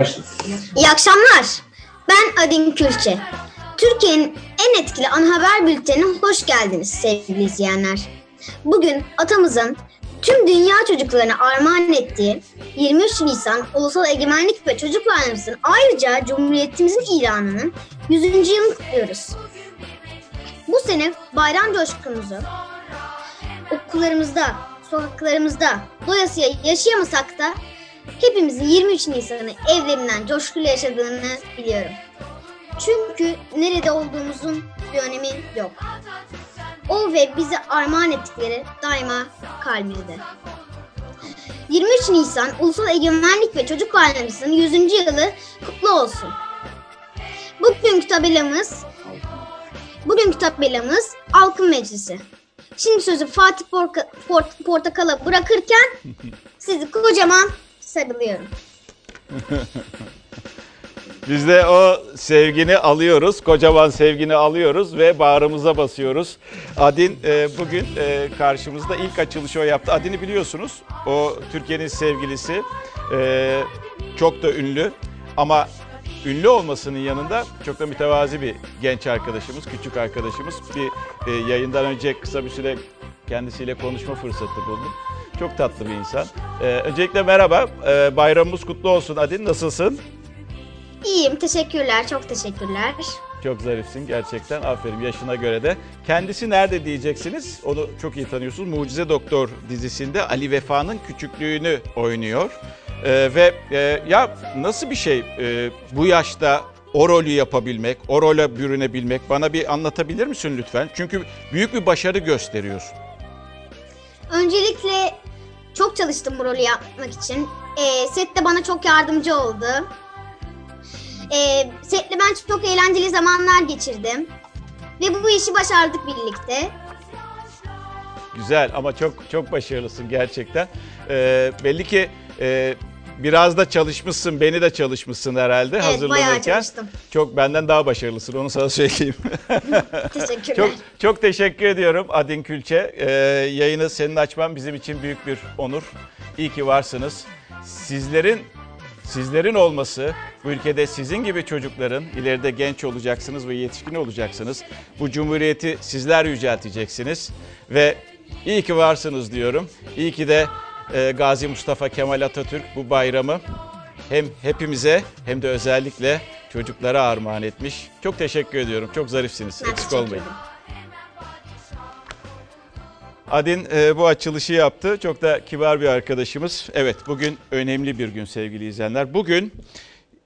Başla. İyi akşamlar. Ben Adin Külçe. Türkiye'nin en etkili ana haber bültenine hoş geldiniz sevgili izleyenler. Bugün atamızın tüm dünya çocuklarına armağan ettiği 23 Nisan Ulusal Egemenlik ve Çocuk Bayramımızın ayrıca Cumhuriyetimizin ilanının 100. yılını kutluyoruz. Bu sene bayram coşkumuzu okullarımızda, sokaklarımızda doyasıya yaşayamasak da hepimizin 23 Nisan'ı evlerinden coşkuyla yaşadığını biliyorum. Çünkü nerede olduğumuzun bir önemi yok. O ve bize armağan ettikleri daima kalbimizde. 23 Nisan Ulusal Egemenlik ve Çocuk Bayramımızın 100. yılı kutlu olsun. Bugünkü tabelamız Bugünkü tabelamız Halkın Meclisi. Şimdi sözü Fatih Porka, Port, Portakal'a bırakırken sizi kocaman sarılıyorum. Biz de o sevgini alıyoruz, kocaman sevgini alıyoruz ve bağrımıza basıyoruz. Adin e, bugün e, karşımızda ilk açılışı o yaptı. Adin'i biliyorsunuz, o Türkiye'nin sevgilisi, e, çok da ünlü ama ünlü olmasının yanında çok da mütevazi bir genç arkadaşımız, küçük arkadaşımız. Bir e, yayından önce kısa bir süre kendisiyle konuşma fırsatı buldum. Çok tatlı bir insan. E, öncelikle merhaba, e, bayramımız kutlu olsun Adin, nasılsın? İyiyim, teşekkürler, çok teşekkürler. Çok zarifsin gerçekten. Aferin yaşına göre de. Kendisi nerede diyeceksiniz? Onu çok iyi tanıyorsunuz. Mucize Doktor dizisinde Ali Vefa'nın küçüklüğünü oynuyor. Ee, ve e, ya nasıl bir şey e, bu yaşta o rolü yapabilmek, o role bürünebilmek bana bir anlatabilir misin lütfen? Çünkü büyük bir başarı gösteriyorsun. Öncelikle çok çalıştım bu rolü yapmak için. Ee, sette bana çok yardımcı oldu. Ee, setle ben çok eğlenceli zamanlar geçirdim. Ve bu işi başardık birlikte. Güzel ama çok çok başarılısın gerçekten. Ee, belli ki e, biraz da çalışmışsın, beni de çalışmışsın herhalde Evet, hazırlanırken. bayağı çalıştım. Çok benden daha başarılısın onu sana söyleyeyim. Teşekkürler. çok çok teşekkür ediyorum Adin Külçe. Ee, yayını senin açman bizim için büyük bir onur. İyi ki varsınız. Sizlerin Sizlerin olması, bu ülkede sizin gibi çocukların ileride genç olacaksınız ve yetişkin olacaksınız. Bu cumhuriyeti sizler yücelteceksiniz ve iyi ki varsınız diyorum. İyi ki de Gazi Mustafa Kemal Atatürk bu bayramı hem hepimize hem de özellikle çocuklara armağan etmiş. Çok teşekkür ediyorum. Çok zarifsiniz. Ben Eksik olmayın. ederim. Adin e, bu açılışı yaptı. Çok da kibar bir arkadaşımız. Evet bugün önemli bir gün sevgili izleyenler. Bugün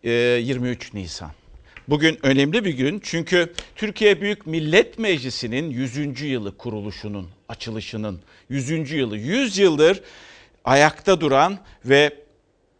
e, 23 Nisan. Bugün önemli bir gün çünkü Türkiye Büyük Millet Meclisi'nin 100. yılı kuruluşunun, açılışının 100. yılı. 100 yıldır ayakta duran ve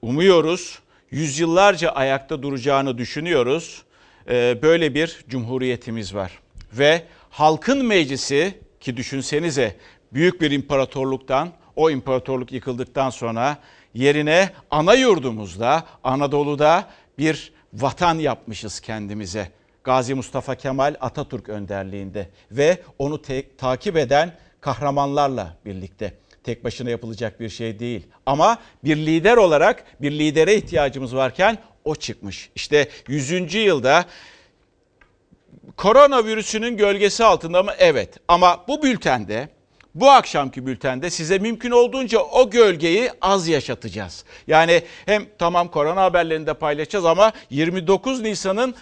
umuyoruz yüzyıllarca ayakta duracağını düşünüyoruz. E, böyle bir cumhuriyetimiz var. Ve halkın meclisi ki düşünsenize büyük bir imparatorluktan o imparatorluk yıkıldıktan sonra yerine ana yurdumuzda Anadolu'da bir vatan yapmışız kendimize. Gazi Mustafa Kemal Atatürk önderliğinde ve onu te- takip eden kahramanlarla birlikte. Tek başına yapılacak bir şey değil. Ama bir lider olarak bir lidere ihtiyacımız varken o çıkmış. İşte 100. yılda koronavirüsünün gölgesi altında mı? Evet. Ama bu bültende bu akşamki bültende size mümkün olduğunca o gölgeyi az yaşatacağız. Yani hem tamam korona haberlerini de paylaşacağız ama 29 Nisan'ın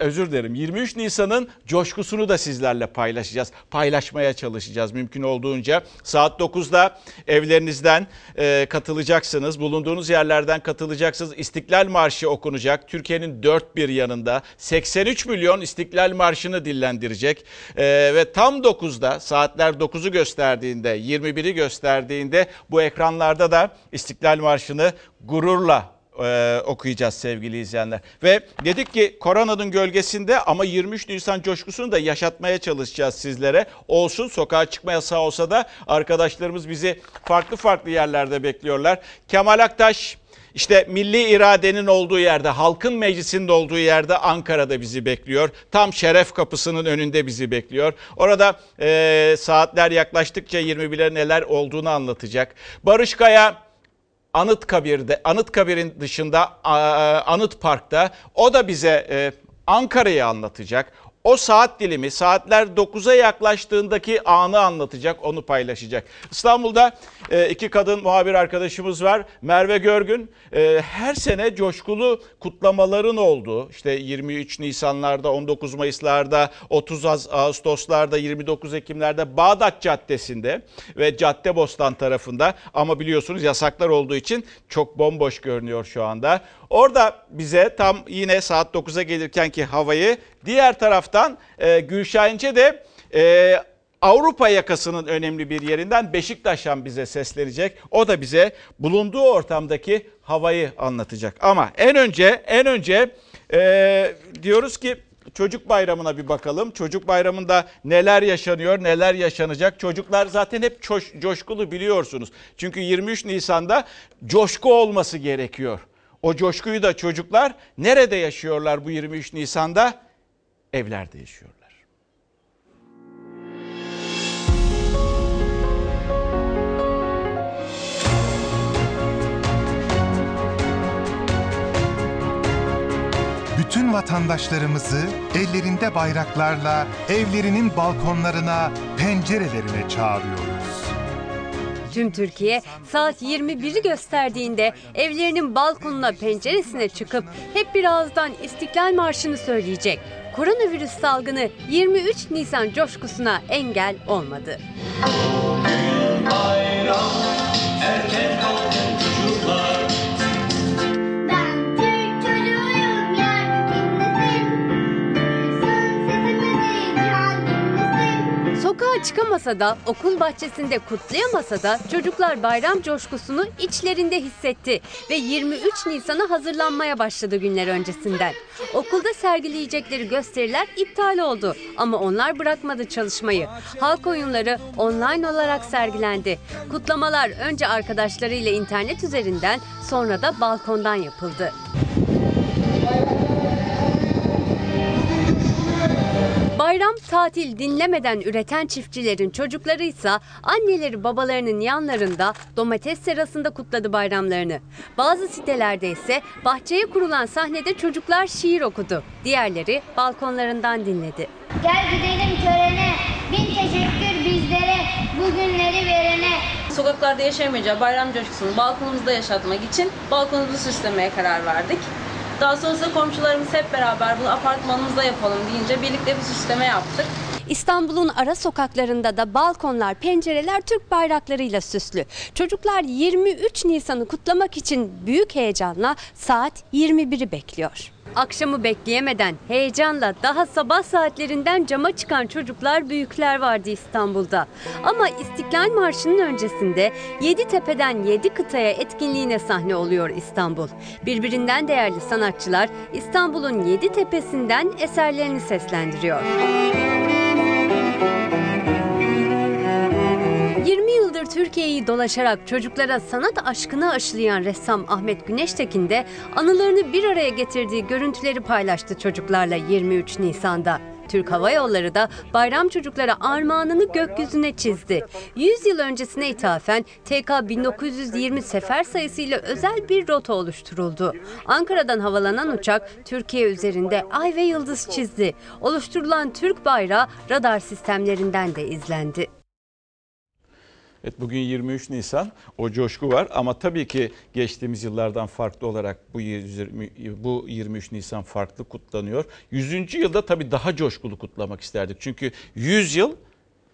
özür dilerim 23 Nisan'ın coşkusunu da sizlerle paylaşacağız. Paylaşmaya çalışacağız mümkün olduğunca. Saat 9'da evlerinizden e, katılacaksınız. Bulunduğunuz yerlerden katılacaksınız. İstiklal Marşı okunacak. Türkiye'nin dört bir yanında 83 milyon İstiklal Marşı'nı dillendirecek. E, ve tam 9'da saatler 9'u gösterdiğinde 21'i gösterdiğinde bu ekranlarda da İstiklal Marşı'nı gururla e, okuyacağız sevgili izleyenler. Ve dedik ki koronanın gölgesinde ama 23 Nisan coşkusunu da yaşatmaya çalışacağız sizlere. Olsun sokağa çıkma yasağı olsa da arkadaşlarımız bizi farklı farklı yerlerde bekliyorlar. Kemal Aktaş işte milli iradenin olduğu yerde, halkın meclisinin olduğu yerde Ankara'da bizi bekliyor. Tam şeref kapısının önünde bizi bekliyor. Orada e, saatler yaklaştıkça 21'e neler olduğunu anlatacak. Barış Kaya Anıtkabir'de, Anıtkabir'in dışında Anıt Park'ta o da bize e, Ankara'yı anlatacak. O saat dilimi saatler 9'a yaklaştığındaki anı anlatacak, onu paylaşacak. İstanbul'da e, iki kadın muhabir arkadaşımız var. Merve Görgün e, her sene coşkulu kutlamaların olduğu işte 23 Nisanlarda, 19 Mayıslarda, 30 Ağ- Ağustoslarda, 29 Ekimlerde Bağdat Caddesi'nde ve Caddebostan tarafında ama biliyorsunuz yasaklar olduğu için çok bomboş görünüyor şu anda. Orada bize tam yine saat 9'a gelirken ki havayı diğer taraftan e, Gülşahince de e, Avrupa yakasının önemli bir yerinden Beşiktaş'tan bize seslenecek. O da bize bulunduğu ortamdaki havayı anlatacak. Ama en önce en önce e, diyoruz ki Çocuk bayramına bir bakalım. Çocuk bayramında neler yaşanıyor, neler yaşanacak? Çocuklar zaten hep coş- coşkulu biliyorsunuz. Çünkü 23 Nisan'da coşku olması gerekiyor. O coşkuyu da çocuklar nerede yaşıyorlar bu 23 Nisan'da? Evlerde yaşıyorlar. Bütün vatandaşlarımızı ellerinde bayraklarla evlerinin balkonlarına, pencerelerine çağırıyoruz. Tüm Türkiye saat 21'i gösterdiğinde evlerinin balkonuna penceresine çıkıp hep bir ağızdan İstiklal Marşı'nı söyleyecek. Koronavirüs salgını 23 Nisan coşkusuna engel olmadı. Ben Sokağa çıkamasa da, okul bahçesinde kutlayamasa da çocuklar bayram coşkusunu içlerinde hissetti ve 23 Nisan'a hazırlanmaya başladı günler öncesinden. Okulda sergileyecekleri gösteriler iptal oldu ama onlar bırakmadı çalışmayı. Halk oyunları online olarak sergilendi. Kutlamalar önce arkadaşlarıyla internet üzerinden sonra da balkondan yapıldı. Bayram tatil dinlemeden üreten çiftçilerin çocukları ise anneleri babalarının yanlarında domates serasında kutladı bayramlarını. Bazı sitelerde ise bahçeye kurulan sahnede çocuklar şiir okudu. Diğerleri balkonlarından dinledi. Gel gidelim törene Bin teşekkür bizlere Bugünleri verene Sokaklarda yaşayamayacağı bayram coşkusunu balkonumuzda yaşatmak için balkonumuzu süslemeye karar verdik. Daha sonrasında komşularımız hep beraber bunu apartmanımızda yapalım deyince birlikte bir süsleme yaptık. İstanbul'un ara sokaklarında da balkonlar, pencereler Türk bayraklarıyla süslü. Çocuklar 23 Nisan'ı kutlamak için büyük heyecanla saat 21'i bekliyor. Akşamı bekleyemeden heyecanla daha sabah saatlerinden cama çıkan çocuklar büyükler vardı İstanbul'da. Ama İstiklal Marşı'nın öncesinde 7 tepeden 7 kıtaya etkinliğine sahne oluyor İstanbul. Birbirinden değerli sanatçılar İstanbul'un 7 tepesinden eserlerini seslendiriyor. 20 yıldır Türkiye'yi dolaşarak çocuklara sanat aşkını aşılayan ressam Ahmet Güneştekin de anılarını bir araya getirdiği görüntüleri paylaştı çocuklarla 23 Nisan'da. Türk Hava Yolları da bayram çocuklara armağanını gökyüzüne çizdi. 100 yıl öncesine ithafen TK 1920 sefer sayısıyla özel bir rota oluşturuldu. Ankara'dan havalanan uçak Türkiye üzerinde ay ve yıldız çizdi. Oluşturulan Türk bayrağı radar sistemlerinden de izlendi. Evet bugün 23 Nisan o coşku var ama tabii ki geçtiğimiz yıllardan farklı olarak bu 20 bu 23 Nisan farklı kutlanıyor. 100. yılda tabii daha coşkulu kutlamak isterdik. Çünkü 100 yıl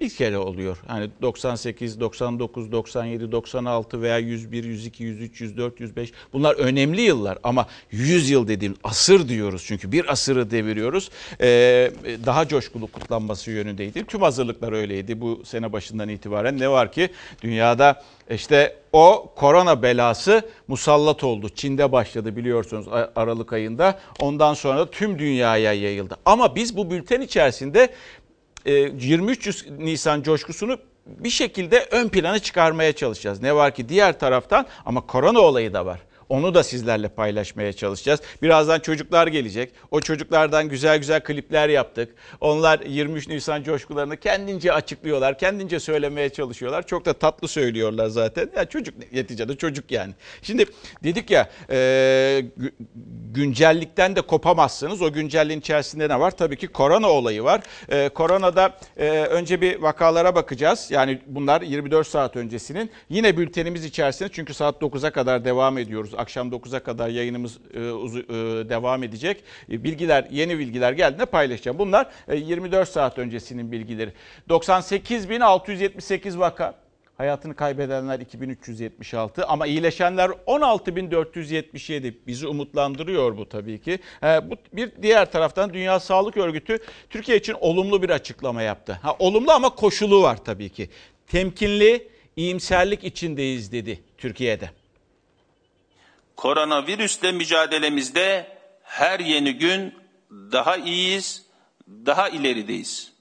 bir kere oluyor. Hani 98, 99, 97, 96 veya 101, 102, 103, 104, 105 bunlar önemli yıllar ama 100 yıl dediğim asır diyoruz çünkü bir asırı deviriyoruz. Ee, daha coşkulu kutlanması yönündeydi. Tüm hazırlıklar öyleydi bu sene başından itibaren. Ne var ki dünyada işte o korona belası musallat oldu. Çin'de başladı biliyorsunuz Aralık ayında. Ondan sonra tüm dünyaya yayıldı. Ama biz bu bülten içerisinde 23 e, Nisan coşkusunu bir şekilde ön plana çıkarmaya çalışacağız. Ne var ki diğer taraftan ama korona olayı da var. Onu da sizlerle paylaşmaya çalışacağız. Birazdan çocuklar gelecek. O çocuklardan güzel güzel klipler yaptık. Onlar 23 Nisan coşkularını kendince açıklıyorlar. Kendince söylemeye çalışıyorlar. Çok da tatlı söylüyorlar zaten. Ya çocuk neticede çocuk yani. Şimdi dedik ya e, gü- güncellikten de kopamazsınız. O güncelliğin içerisinde ne var? Tabii ki korona olayı var. E, koronada e, önce bir vakalara bakacağız. Yani bunlar 24 saat öncesinin. Yine bültenimiz içerisinde çünkü saat 9'a kadar devam ediyoruz. Akşam 9'a kadar yayınımız e, e, devam edecek. E, bilgiler, yeni bilgiler geldiğinde paylaşacağım. Bunlar e, 24 saat öncesinin bilgileri. 98.678 vaka. Hayatını kaybedenler 2376 ama iyileşenler 16477. Bizi umutlandırıyor bu tabii ki. Bu bir diğer taraftan Dünya Sağlık Örgütü Türkiye için olumlu bir açıklama yaptı. Ha, olumlu ama koşulu var tabii ki. Temkinli, iyimserlik içindeyiz dedi Türkiye'de. Koronavirüsle mücadelemizde her yeni gün daha iyiyiz, daha ilerideyiz.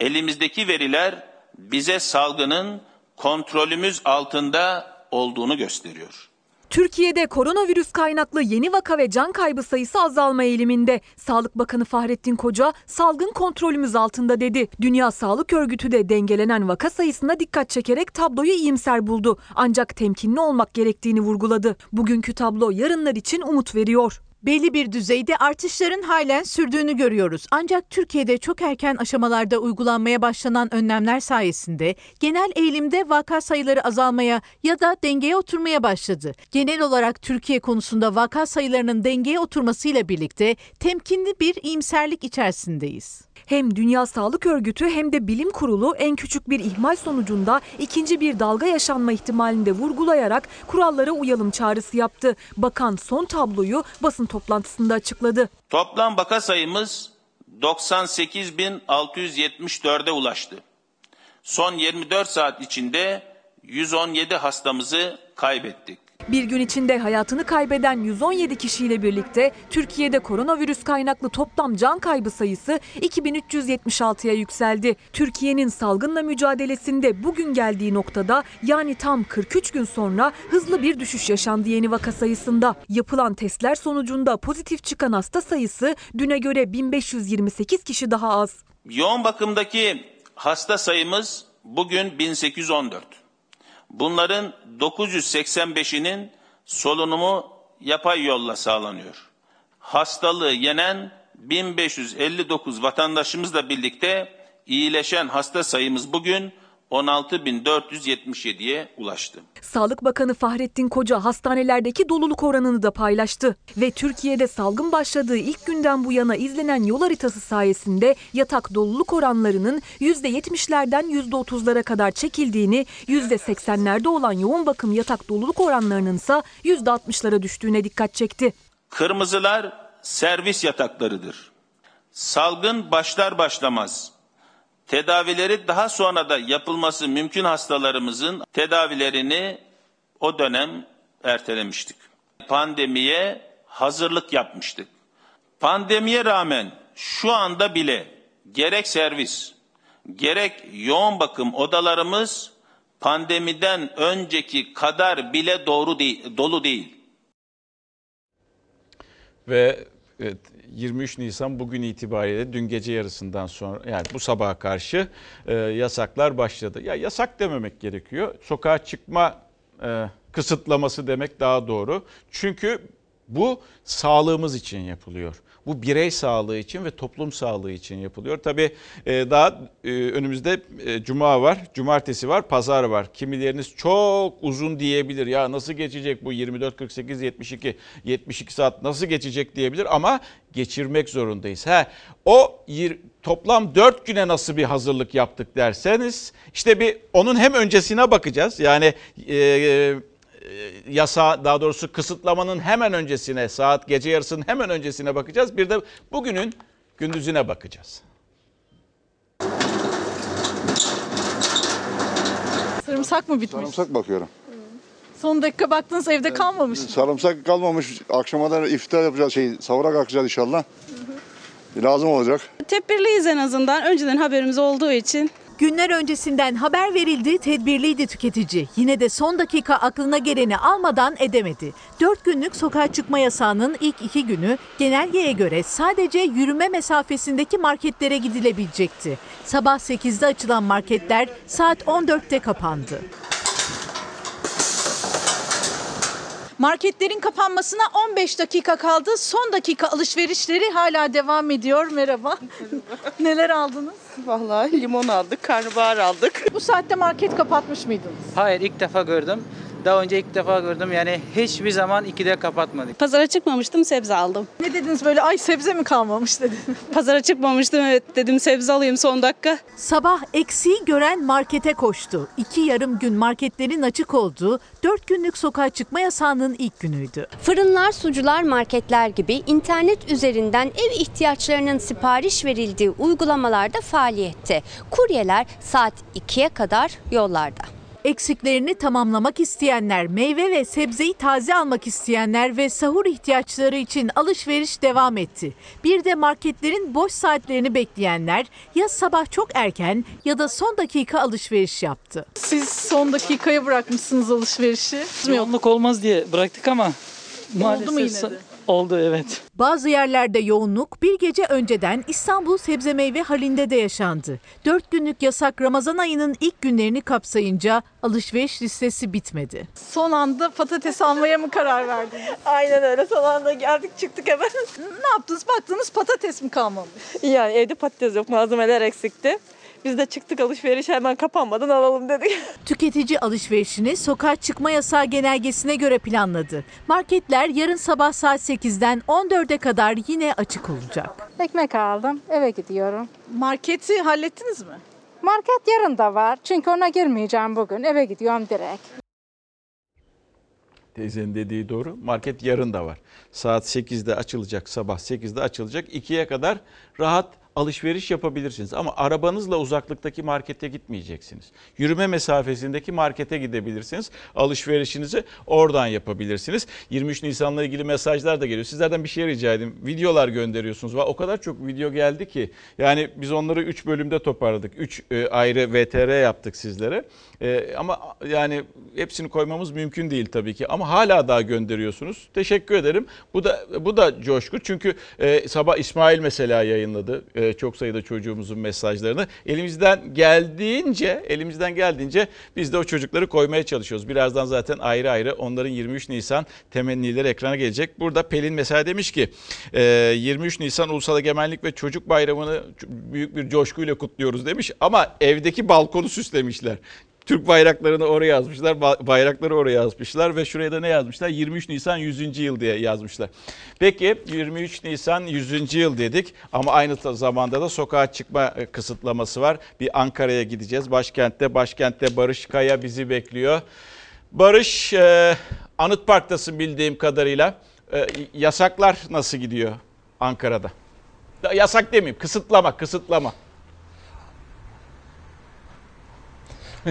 Elimizdeki veriler bize salgının kontrolümüz altında olduğunu gösteriyor. Türkiye'de koronavirüs kaynaklı yeni vaka ve can kaybı sayısı azalma eğiliminde. Sağlık Bakanı Fahrettin Koca salgın kontrolümüz altında dedi. Dünya Sağlık Örgütü de dengelenen vaka sayısına dikkat çekerek tabloyu iyimser buldu. Ancak temkinli olmak gerektiğini vurguladı. Bugünkü tablo yarınlar için umut veriyor. Belli bir düzeyde artışların halen sürdüğünü görüyoruz. Ancak Türkiye'de çok erken aşamalarda uygulanmaya başlanan önlemler sayesinde genel eğilimde vaka sayıları azalmaya ya da dengeye oturmaya başladı. Genel olarak Türkiye konusunda vaka sayılarının dengeye oturmasıyla birlikte temkinli bir iyimserlik içerisindeyiz. Hem Dünya Sağlık Örgütü hem de Bilim Kurulu en küçük bir ihmal sonucunda ikinci bir dalga yaşanma ihtimalini de vurgulayarak kurallara uyalım çağrısı yaptı. Bakan son tabloyu basın toplantısında açıkladı. Toplam vaka sayımız 98.674'e ulaştı. Son 24 saat içinde 117 hastamızı kaybettik. Bir gün içinde hayatını kaybeden 117 kişiyle birlikte Türkiye'de koronavirüs kaynaklı toplam can kaybı sayısı 2376'ya yükseldi. Türkiye'nin salgınla mücadelesinde bugün geldiği noktada yani tam 43 gün sonra hızlı bir düşüş yaşandı yeni vaka sayısında. Yapılan testler sonucunda pozitif çıkan hasta sayısı düne göre 1528 kişi daha az. Yoğun bakımdaki hasta sayımız bugün 1814. Bunların 985'inin solunumu yapay yolla sağlanıyor. Hastalığı yenen 1559 vatandaşımızla birlikte iyileşen hasta sayımız bugün 16.477'ye ulaştı. Sağlık Bakanı Fahrettin Koca hastanelerdeki doluluk oranını da paylaştı. Ve Türkiye'de salgın başladığı ilk günden bu yana izlenen yol haritası sayesinde yatak doluluk oranlarının %70'lerden %30'lara kadar çekildiğini, %80'lerde olan yoğun bakım yatak doluluk oranlarının ise %60'lara düştüğüne dikkat çekti. Kırmızılar servis yataklarıdır. Salgın başlar başlamaz tedavileri daha sonra da yapılması mümkün hastalarımızın tedavilerini o dönem ertelemiştik. Pandemiye hazırlık yapmıştık. Pandemiye rağmen şu anda bile gerek servis, gerek yoğun bakım odalarımız pandemiden önceki kadar bile doğru değil, dolu değil. Ve evet, 23 Nisan bugün itibariyle dün gece yarısından sonra yani bu sabaha karşı e, yasaklar başladı. Ya yasak dememek gerekiyor. Sokağa çıkma e, kısıtlaması demek daha doğru. Çünkü bu sağlığımız için yapılıyor. Bu birey sağlığı için ve toplum sağlığı için yapılıyor. Tabii e, daha e, önümüzde e, cuma var, cumartesi var, pazar var. Kimileriniz çok uzun diyebilir. Ya nasıl geçecek bu 24 48 72 72 saat nasıl geçecek diyebilir ama geçirmek zorundayız. Ha o toplam 4 güne nasıl bir hazırlık yaptık derseniz işte bir onun hem öncesine bakacağız. Yani e, yasa daha doğrusu kısıtlamanın hemen öncesine saat gece yarısının hemen öncesine bakacağız. Bir de bugünün gündüzüne bakacağız. Sarımsak mı bitmiş? Sarımsak bakıyorum. Son dakika baktınız evde kalmamış. Sarımsak kalmamış. Akşama iftar yapacağız şey sahura kalkacağız inşallah. Lazım olacak. Tedbirliyiz en azından. Önceden haberimiz olduğu için. Günler öncesinden haber verildi, tedbirliydi tüketici. Yine de son dakika aklına geleni almadan edemedi. 4 günlük sokağa çıkma yasağının ilk iki günü genelgeye göre sadece yürüme mesafesindeki marketlere gidilebilecekti. Sabah 8'de açılan marketler saat 14'te kapandı. Marketlerin kapanmasına 15 dakika kaldı. Son dakika alışverişleri hala devam ediyor. Merhaba. Neler aldınız? Vallahi limon aldık, karnabahar aldık. Bu saatte market kapatmış mıydınız? Hayır ilk defa gördüm. Daha önce ilk defa gördüm. Yani hiçbir zaman ikide kapatmadık. Pazara çıkmamıştım sebze aldım. Ne dediniz böyle ay sebze mi kalmamış dediniz. Pazara çıkmamıştım evet dedim sebze alayım son dakika. Sabah eksiği gören markete koştu. İki yarım gün marketlerin açık olduğu, dört günlük sokağa çıkma yasağının ilk günüydü. Fırınlar, sucular, marketler gibi internet üzerinden ev ihtiyaçlarının sipariş verildiği uygulamalarda faaliyette. Kuryeler saat 2'ye kadar yollarda. Eksiklerini tamamlamak isteyenler, meyve ve sebzeyi taze almak isteyenler ve sahur ihtiyaçları için alışveriş devam etti. Bir de marketlerin boş saatlerini bekleyenler ya sabah çok erken ya da son dakika alışveriş yaptı. Siz son dakikaya bırakmışsınız alışverişi. Yoğunluk olmaz diye bıraktık ama maalesef mu yine de? Oldu evet. Bazı yerlerde yoğunluk bir gece önceden İstanbul sebze meyve halinde de yaşandı. Dört günlük yasak Ramazan ayının ilk günlerini kapsayınca alışveriş listesi bitmedi. Son anda patates almaya mı karar verdiniz? Aynen öyle. Son anda geldik çıktık hemen. ne yaptınız? Baktınız patates mi kalmamış? Yani evde patates yok, malzemeler eksikti. Biz de çıktık alışveriş hemen kapanmadan alalım dedik. Tüketici alışverişini sokağa çıkma yasağı genelgesine göre planladı. Marketler yarın sabah saat 8'den 14'e kadar yine açık olacak. Ekmek aldım, eve gidiyorum. Marketi hallettiniz mi? Market yarın da var. Çünkü ona girmeyeceğim bugün. Eve gidiyorum direkt. Teyzenin dediği doğru. Market yarın da var. Saat 8'de açılacak, sabah 8'de açılacak. 2'ye kadar rahat alışveriş yapabilirsiniz. Ama arabanızla uzaklıktaki markete gitmeyeceksiniz. Yürüme mesafesindeki markete gidebilirsiniz. Alışverişinizi oradan yapabilirsiniz. 23 Nisan'la ilgili mesajlar da geliyor. Sizlerden bir şey rica edeyim. Videolar gönderiyorsunuz. O kadar çok video geldi ki. Yani biz onları 3 bölümde toparladık. 3 ayrı VTR yaptık sizlere. E, ama yani hepsini koymamız mümkün değil tabii ki. Ama hala daha gönderiyorsunuz. Teşekkür ederim. Bu da bu da coşku. Çünkü e, sabah İsmail mesela yayınladı. E, çok sayıda çocuğumuzun mesajlarını. Elimizden geldiğince, elimizden geldiğince biz de o çocukları koymaya çalışıyoruz. Birazdan zaten ayrı ayrı onların 23 Nisan temennileri ekrana gelecek. Burada Pelin mesela demiş ki e, 23 Nisan Ulusal Egemenlik ve Çocuk Bayramı'nı büyük bir coşkuyla kutluyoruz demiş. Ama evdeki balkonu süslemişler. Türk bayraklarını oraya yazmışlar, bayrakları oraya yazmışlar ve şuraya da ne yazmışlar? 23 Nisan 100. yıl diye yazmışlar. Peki 23 Nisan 100. yıl dedik ama aynı zamanda da sokağa çıkma kısıtlaması var. Bir Ankara'ya gideceğiz. Başkentte, başkentte Barış Kaya bizi bekliyor. Barış, e, Anıt Park'tasın bildiğim kadarıyla. E, yasaklar nasıl gidiyor Ankara'da? Yasak demeyeyim, kısıtlama, kısıtlama.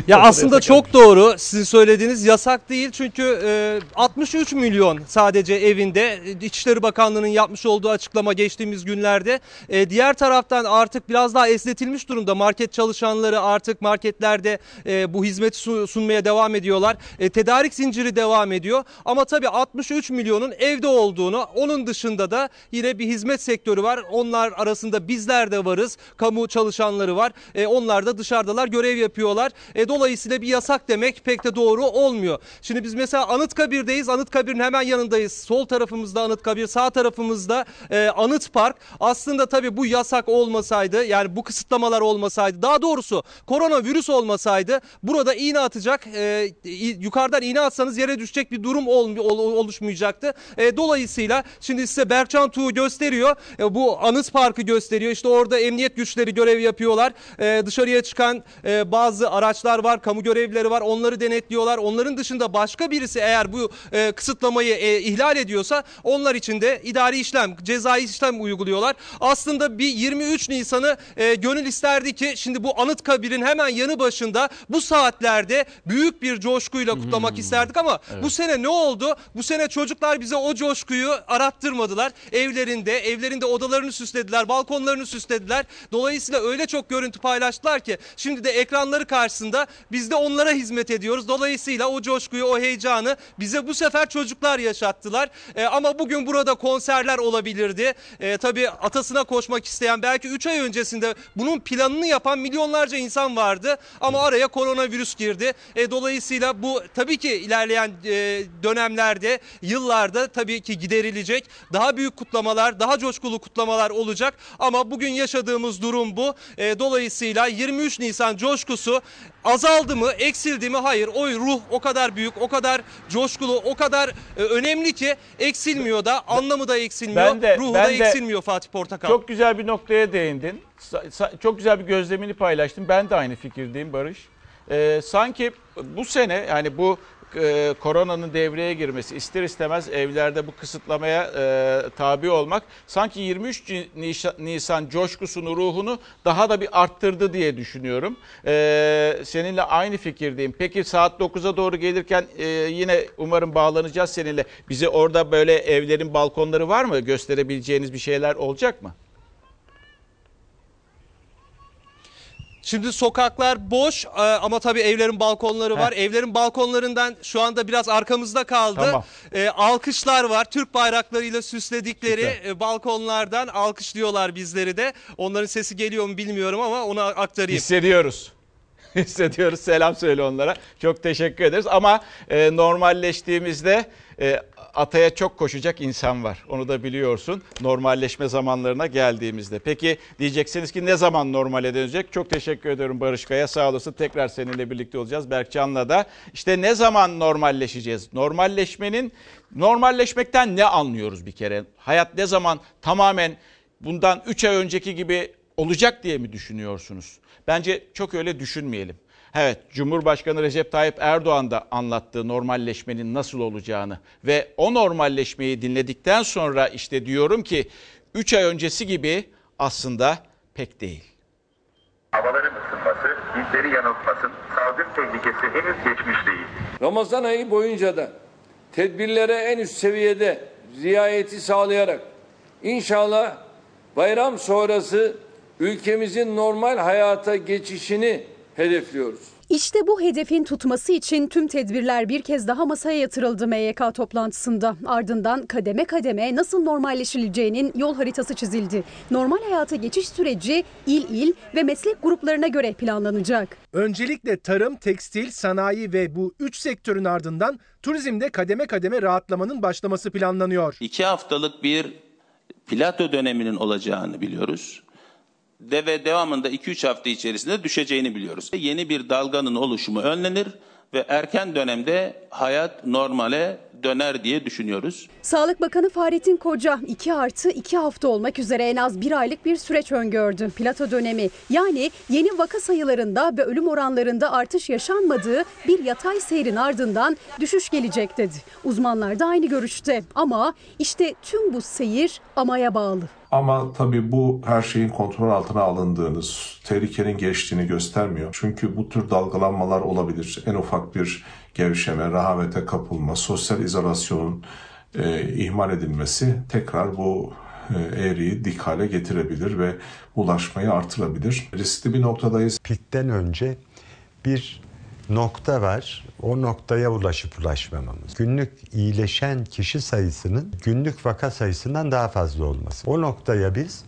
Ya aslında çok doğru sizin söylediğiniz yasak değil çünkü e, 63 milyon sadece evinde İçişleri Bakanlığı'nın yapmış olduğu açıklama geçtiğimiz günlerde. E, diğer taraftan artık biraz daha esnetilmiş durumda market çalışanları artık marketlerde e, bu hizmeti sunmaya devam ediyorlar. E, tedarik zinciri devam ediyor ama tabii 63 milyonun evde olduğunu onun dışında da yine bir hizmet sektörü var. Onlar arasında bizler de varız kamu çalışanları var e, onlar da dışarıdalar görev yapıyorlar. E, dolayısıyla bir yasak demek pek de doğru olmuyor. Şimdi biz mesela Anıtkabir'deyiz. Anıtkabir'in hemen yanındayız. Sol tarafımızda Anıtkabir, sağ tarafımızda e, Anıt Park. Aslında tabii bu yasak olmasaydı yani bu kısıtlamalar olmasaydı daha doğrusu koronavirüs olmasaydı burada iğne atacak e, yukarıdan iğne atsanız yere düşecek bir durum ol, ol, oluşmayacaktı. E, dolayısıyla şimdi size Berçan Tuğ gösteriyor. E, bu Anıt Park'ı gösteriyor. İşte orada emniyet güçleri görev yapıyorlar. E, dışarıya çıkan e, bazı araçlar polisler var, kamu görevlileri var. Onları denetliyorlar. Onların dışında başka birisi eğer bu e, kısıtlamayı e, ihlal ediyorsa onlar için de idari işlem, cezai işlem uyguluyorlar. Aslında bir 23 Nisan'ı e, gönül isterdi ki şimdi bu Anıtkabir'in hemen yanı başında bu saatlerde büyük bir coşkuyla kutlamak isterdik ama Evet. bu sene ne oldu? Bu sene çocuklar bize o coşkuyu arattırmadılar. Evlerinde, evlerinde odalarını süslediler, balkonlarını süslediler. Dolayısıyla öyle çok görüntü paylaştılar ki şimdi de ekranları karşısında biz de onlara hizmet ediyoruz. Dolayısıyla o coşkuyu, o heyecanı bize bu sefer çocuklar yaşattılar. E, ama bugün burada konserler olabilirdi. E, tabii atasına koşmak isteyen belki 3 ay öncesinde bunun planını yapan milyonlarca insan vardı. Ama araya koronavirüs girdi. E, dolayısıyla bu tabii ki ilerleyen e, dönemlerde, yıllarda tabii ki giderilecek. Daha büyük kutlamalar, daha coşkulu kutlamalar olacak. Ama bugün yaşadığımız durum bu. E, dolayısıyla 23 Nisan coşkusu azaldı mı, eksildi mi? Hayır. O ruh o kadar büyük, o kadar coşkulu, o kadar e, önemli ki eksilmiyor da, anlamı da eksilmiyor, Ben de- ruhu ben da de- eksilmiyor Fatih Portakal. Çok güzel bir noktaya değindin. Çok güzel bir gözlemini paylaştın. Ben de aynı fikirdeyim Barış. Ee, sanki bu sene yani bu e, koronanın devreye girmesi ister istemez evlerde bu kısıtlamaya e, tabi olmak sanki 23 Nisan, coşkusunu ruhunu daha da bir arttırdı diye düşünüyorum. Ee, seninle aynı fikirdeyim. Peki saat 9'a doğru gelirken e, yine umarım bağlanacağız seninle. Bize orada böyle evlerin balkonları var mı? Gösterebileceğiniz bir şeyler olacak mı? Şimdi sokaklar boş e, ama tabii evlerin balkonları var. Evlerin balkonlarından şu anda biraz arkamızda kaldı. Tamam. E, alkışlar var. Türk bayraklarıyla süsledikleri e, balkonlardan alkışlıyorlar bizleri de. Onların sesi geliyor mu bilmiyorum ama onu aktarayım. Hissediyoruz. Hissediyoruz. Selam söyle onlara. Çok teşekkür ederiz. Ama e, normalleştiğimizde e, ataya çok koşacak insan var. Onu da biliyorsun. Normalleşme zamanlarına geldiğimizde. Peki diyeceksiniz ki ne zaman normale dönecek? Çok teşekkür ediyorum Barış Kaya. Sağ olasın. Tekrar seninle birlikte olacağız. Berkcan'la da. İşte ne zaman normalleşeceğiz? Normalleşmenin normalleşmekten ne anlıyoruz bir kere? Hayat ne zaman tamamen bundan 3 ay önceki gibi olacak diye mi düşünüyorsunuz? Bence çok öyle düşünmeyelim. Evet, Cumhurbaşkanı Recep Tayyip Erdoğan da anlattığı normalleşmenin nasıl olacağını ve o normalleşmeyi dinledikten sonra işte diyorum ki 3 ay öncesi gibi aslında pek değil. Havaların ısınması bizleri yanıltmasın. Salgın tehlikesi henüz geçmiş değil. Ramazan ayı boyunca da tedbirlere en üst seviyede riayeti sağlayarak inşallah bayram sonrası ülkemizin normal hayata geçişini hedefliyoruz. İşte bu hedefin tutması için tüm tedbirler bir kez daha masaya yatırıldı MYK toplantısında. Ardından kademe kademe nasıl normalleşileceğinin yol haritası çizildi. Normal hayata geçiş süreci il il ve meslek gruplarına göre planlanacak. Öncelikle tarım, tekstil, sanayi ve bu üç sektörün ardından turizmde kademe kademe rahatlamanın başlaması planlanıyor. İki haftalık bir plato döneminin olacağını biliyoruz. De ve devamında 2-3 hafta içerisinde düşeceğini biliyoruz. Yeni bir dalganın oluşumu önlenir ve erken dönemde hayat normale döner diye düşünüyoruz. Sağlık Bakanı Fahrettin Koca 2 artı 2 hafta olmak üzere en az bir aylık bir süreç öngördü. Plato dönemi yani yeni vaka sayılarında ve ölüm oranlarında artış yaşanmadığı bir yatay seyrin ardından düşüş gelecek dedi. Uzmanlar da aynı görüşte ama işte tüm bu seyir amaya bağlı. Ama tabii bu her şeyin kontrol altına alındığını, tehlikenin geçtiğini göstermiyor. Çünkü bu tür dalgalanmalar olabilir. En ufak bir gevşeme, rahavete kapılma, sosyal izolasyonun e, ihmal edilmesi tekrar bu e, eğriyi dik hale getirebilir ve bulaşmayı artırabilir. Riskli bir noktadayız. Pikten önce bir nokta var. O noktaya ulaşıp ulaşmamamız. Günlük iyileşen kişi sayısının günlük vaka sayısından daha fazla olması. O noktaya biz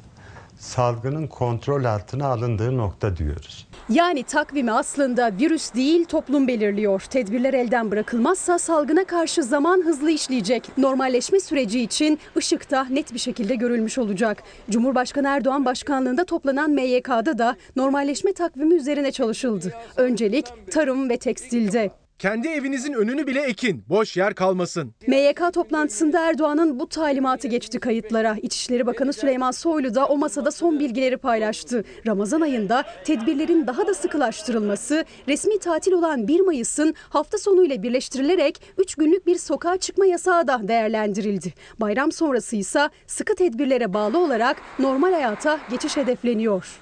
salgının kontrol altına alındığı nokta diyoruz. Yani takvimi aslında virüs değil toplum belirliyor. Tedbirler elden bırakılmazsa salgına karşı zaman hızlı işleyecek. Normalleşme süreci için ışıkta net bir şekilde görülmüş olacak. Cumhurbaşkanı Erdoğan başkanlığında toplanan MYK'da da normalleşme takvimi üzerine çalışıldı. Öncelik tarım ve tekstilde. Kendi evinizin önünü bile ekin. Boş yer kalmasın. MYK toplantısında Erdoğan'ın bu talimatı geçti kayıtlara. İçişleri Bakanı Süleyman Soylu da o masada son bilgileri paylaştı. Ramazan ayında tedbirlerin daha da sıkılaştırılması, resmi tatil olan 1 Mayıs'ın hafta sonu ile birleştirilerek 3 günlük bir sokağa çıkma yasağı da değerlendirildi. Bayram sonrası ise sıkı tedbirlere bağlı olarak normal hayata geçiş hedefleniyor.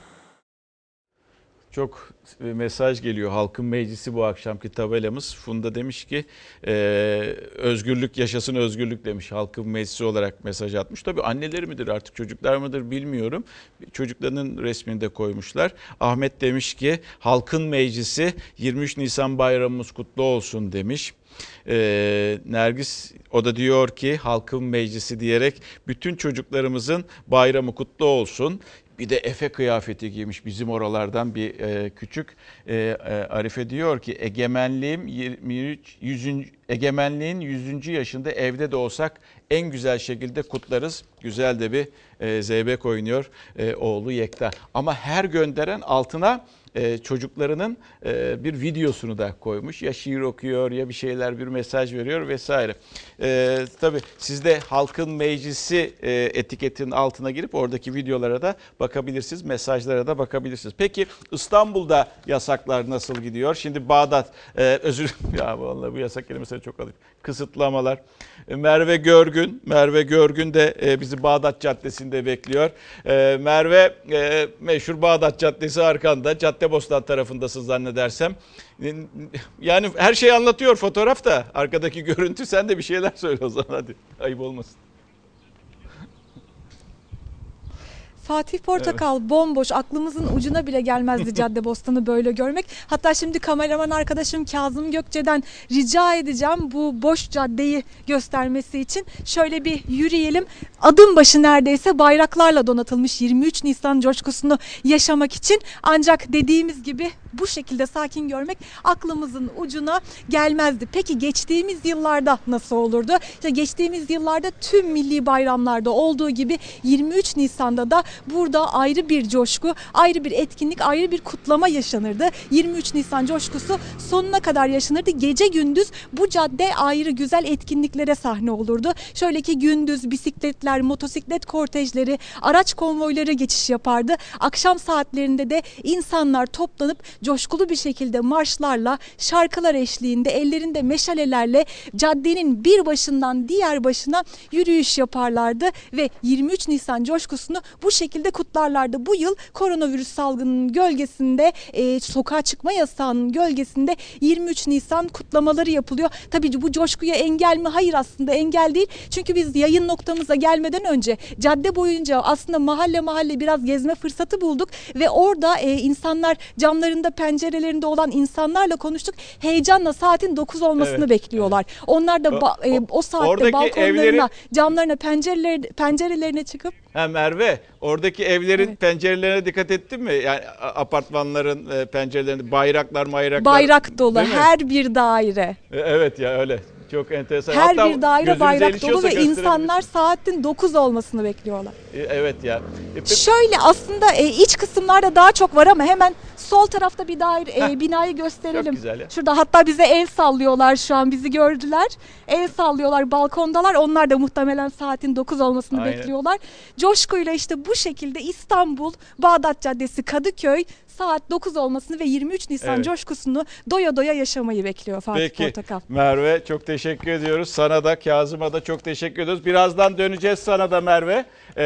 Çok mesaj geliyor. Halkın Meclisi bu akşamki tabelamız. Funda demiş ki e, özgürlük yaşasın özgürlük demiş. Halkın Meclisi olarak mesaj atmış. Tabii anneleri midir artık çocuklar mıdır bilmiyorum. Çocuklarının resmini de koymuşlar. Ahmet demiş ki Halkın Meclisi 23 Nisan bayramımız kutlu olsun demiş. Ee, Nergis o da diyor ki halkın meclisi diyerek bütün çocuklarımızın bayramı kutlu olsun. Bir de Efe kıyafeti giymiş bizim oralardan bir e, küçük e, e, Arife diyor ki egemenliğim 23 100. egemenliğin 100. yaşında evde de olsak en güzel şekilde kutlarız. Güzel de bir e, zeybek oynuyor e, oğlu Yekta. Ama her gönderen altına e, çocuklarının e, bir videosunu da koymuş. Ya şiir okuyor ya bir şeyler bir mesaj veriyor vesaire. E, tabii siz de Halkın Meclisi e, etiketinin altına girip oradaki videolara da bakabilirsiniz. Mesajlara da bakabilirsiniz. Peki İstanbul'da yasaklar nasıl gidiyor? Şimdi Bağdat özür ya vallahi bu yasak kelimesini çok alayım. Kısıtlamalar. Merve Görgün, Merve Görgün de bizi Bağdat Caddesi'nde bekliyor. Merve meşhur Bağdat Caddesi arkanda. Caddebostan tarafındasın zannedersem. Yani her şeyi anlatıyor fotoğraf da arkadaki görüntü. Sen de bir şeyler söyle o zaman hadi. Ayıp olmasın. Fatih Portakal bomboş aklımızın ucuna bile gelmezdi Caddebostan'ı böyle görmek. Hatta şimdi kameraman arkadaşım Kazım Gökçe'den rica edeceğim bu boş caddeyi göstermesi için. Şöyle bir yürüyelim. Adım başı neredeyse bayraklarla donatılmış 23 Nisan coşkusunu yaşamak için. Ancak dediğimiz gibi bu şekilde sakin görmek aklımızın ucuna gelmezdi. Peki geçtiğimiz yıllarda nasıl olurdu? İşte geçtiğimiz yıllarda tüm milli bayramlarda olduğu gibi 23 Nisan'da da burada ayrı bir coşku, ayrı bir etkinlik, ayrı bir kutlama yaşanırdı. 23 Nisan coşkusu sonuna kadar yaşanırdı. Gece gündüz bu cadde ayrı güzel etkinliklere sahne olurdu. Şöyle ki gündüz bisikletler, motosiklet kortejleri, araç konvoyları geçiş yapardı. Akşam saatlerinde de insanlar toplanıp coşkulu bir şekilde marşlarla, şarkılar eşliğinde, ellerinde meşalelerle caddenin bir başından diğer başına yürüyüş yaparlardı ve 23 Nisan coşkusunu bu şekilde kutlarlardı. Bu yıl koronavirüs salgının gölgesinde, e, sokağa çıkma yasağının gölgesinde 23 Nisan kutlamaları yapılıyor. Tabii bu coşkuya engel mi? Hayır aslında engel değil. Çünkü biz yayın noktamıza gelmeden önce cadde boyunca aslında mahalle mahalle biraz gezme fırsatı bulduk ve orada e, insanlar camlarında pencerelerinde olan insanlarla konuştuk. Heyecanla saatin 9 olmasını Evet, bekliyorlar. Onlar da ba- e, o saatte balkonlarına, evleri- camlarına, pencereler, pencerelerine çıkıp Ha Merve oradaki evlerin pencerelerine dikkat ettin mi? Yani apartmanların e, pencerelerinde bayraklar mayraklar. bayrak dolu her bir daire. E, Evet ya öyle. Çok enteresan. Her Hatta bir daire bayrak dolu ve insanlar saatin 9 olmasını bekliyorlar. E, Evet ya. E, Şöyle aslında e, iç kısımlarda daha çok var ama hemen sol tarafta bir daire e, binayı gösterelim. Çok güzel ya. Şurada hatta bize el sallıyorlar şu an bizi gördüler. El sallıyorlar balkondalar. Onlar da muhtemelen saatin 9 olmasını Aynen. bekliyorlar. Coşkuyla işte bu şekilde İstanbul, Bağdat Caddesi, Kadıköy saat 9 olmasını ve 23 Nisan Evet. coşkusunu doya doya yaşamayı bekliyor Fatih Peki Portakal. Merve çok teşekkür ediyoruz. Sana da Kazım'a da çok teşekkür ediyoruz. Birazdan döneceğiz sana da Merve. Ee,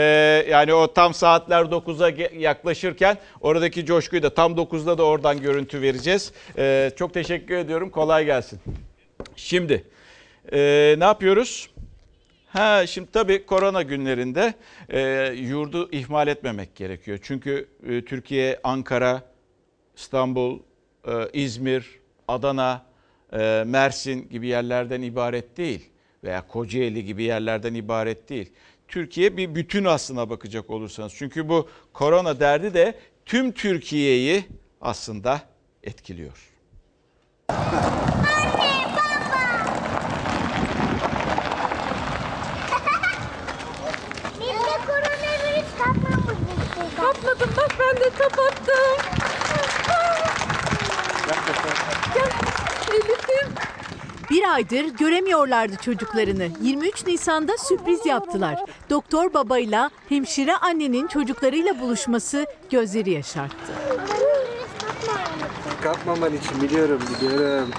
yani o tam saatler 9'a ge- yaklaşırken oradaki coşkuyu da tam 9'da da oradan görüntü vereceğiz. Ee, çok teşekkür ediyorum. Kolay gelsin. Şimdi e, ne yapıyoruz? Ha şimdi tabii korona günlerinde e, yurdu ihmal etmemek gerekiyor. Çünkü e, Türkiye, Ankara, İstanbul, e, İzmir, Adana, e, Mersin gibi yerlerden ibaret değil veya Kocaeli gibi yerlerden ibaret değil. Türkiye bir bütün aslına bakacak olursanız. Çünkü bu korona derdi de tüm Türkiye'yi aslında etkiliyor. Biz de koronavirüs kapmamıştık. Kapladım bak ben de kapattım. Gel Elif'im. Bir aydır göremiyorlardı çocuklarını. 23 Nisan'da sürpriz yaptılar. Doktor babayla hemşire annenin çocuklarıyla buluşması gözleri yaşarttı. Kapmaman için biliyorum biliyorum.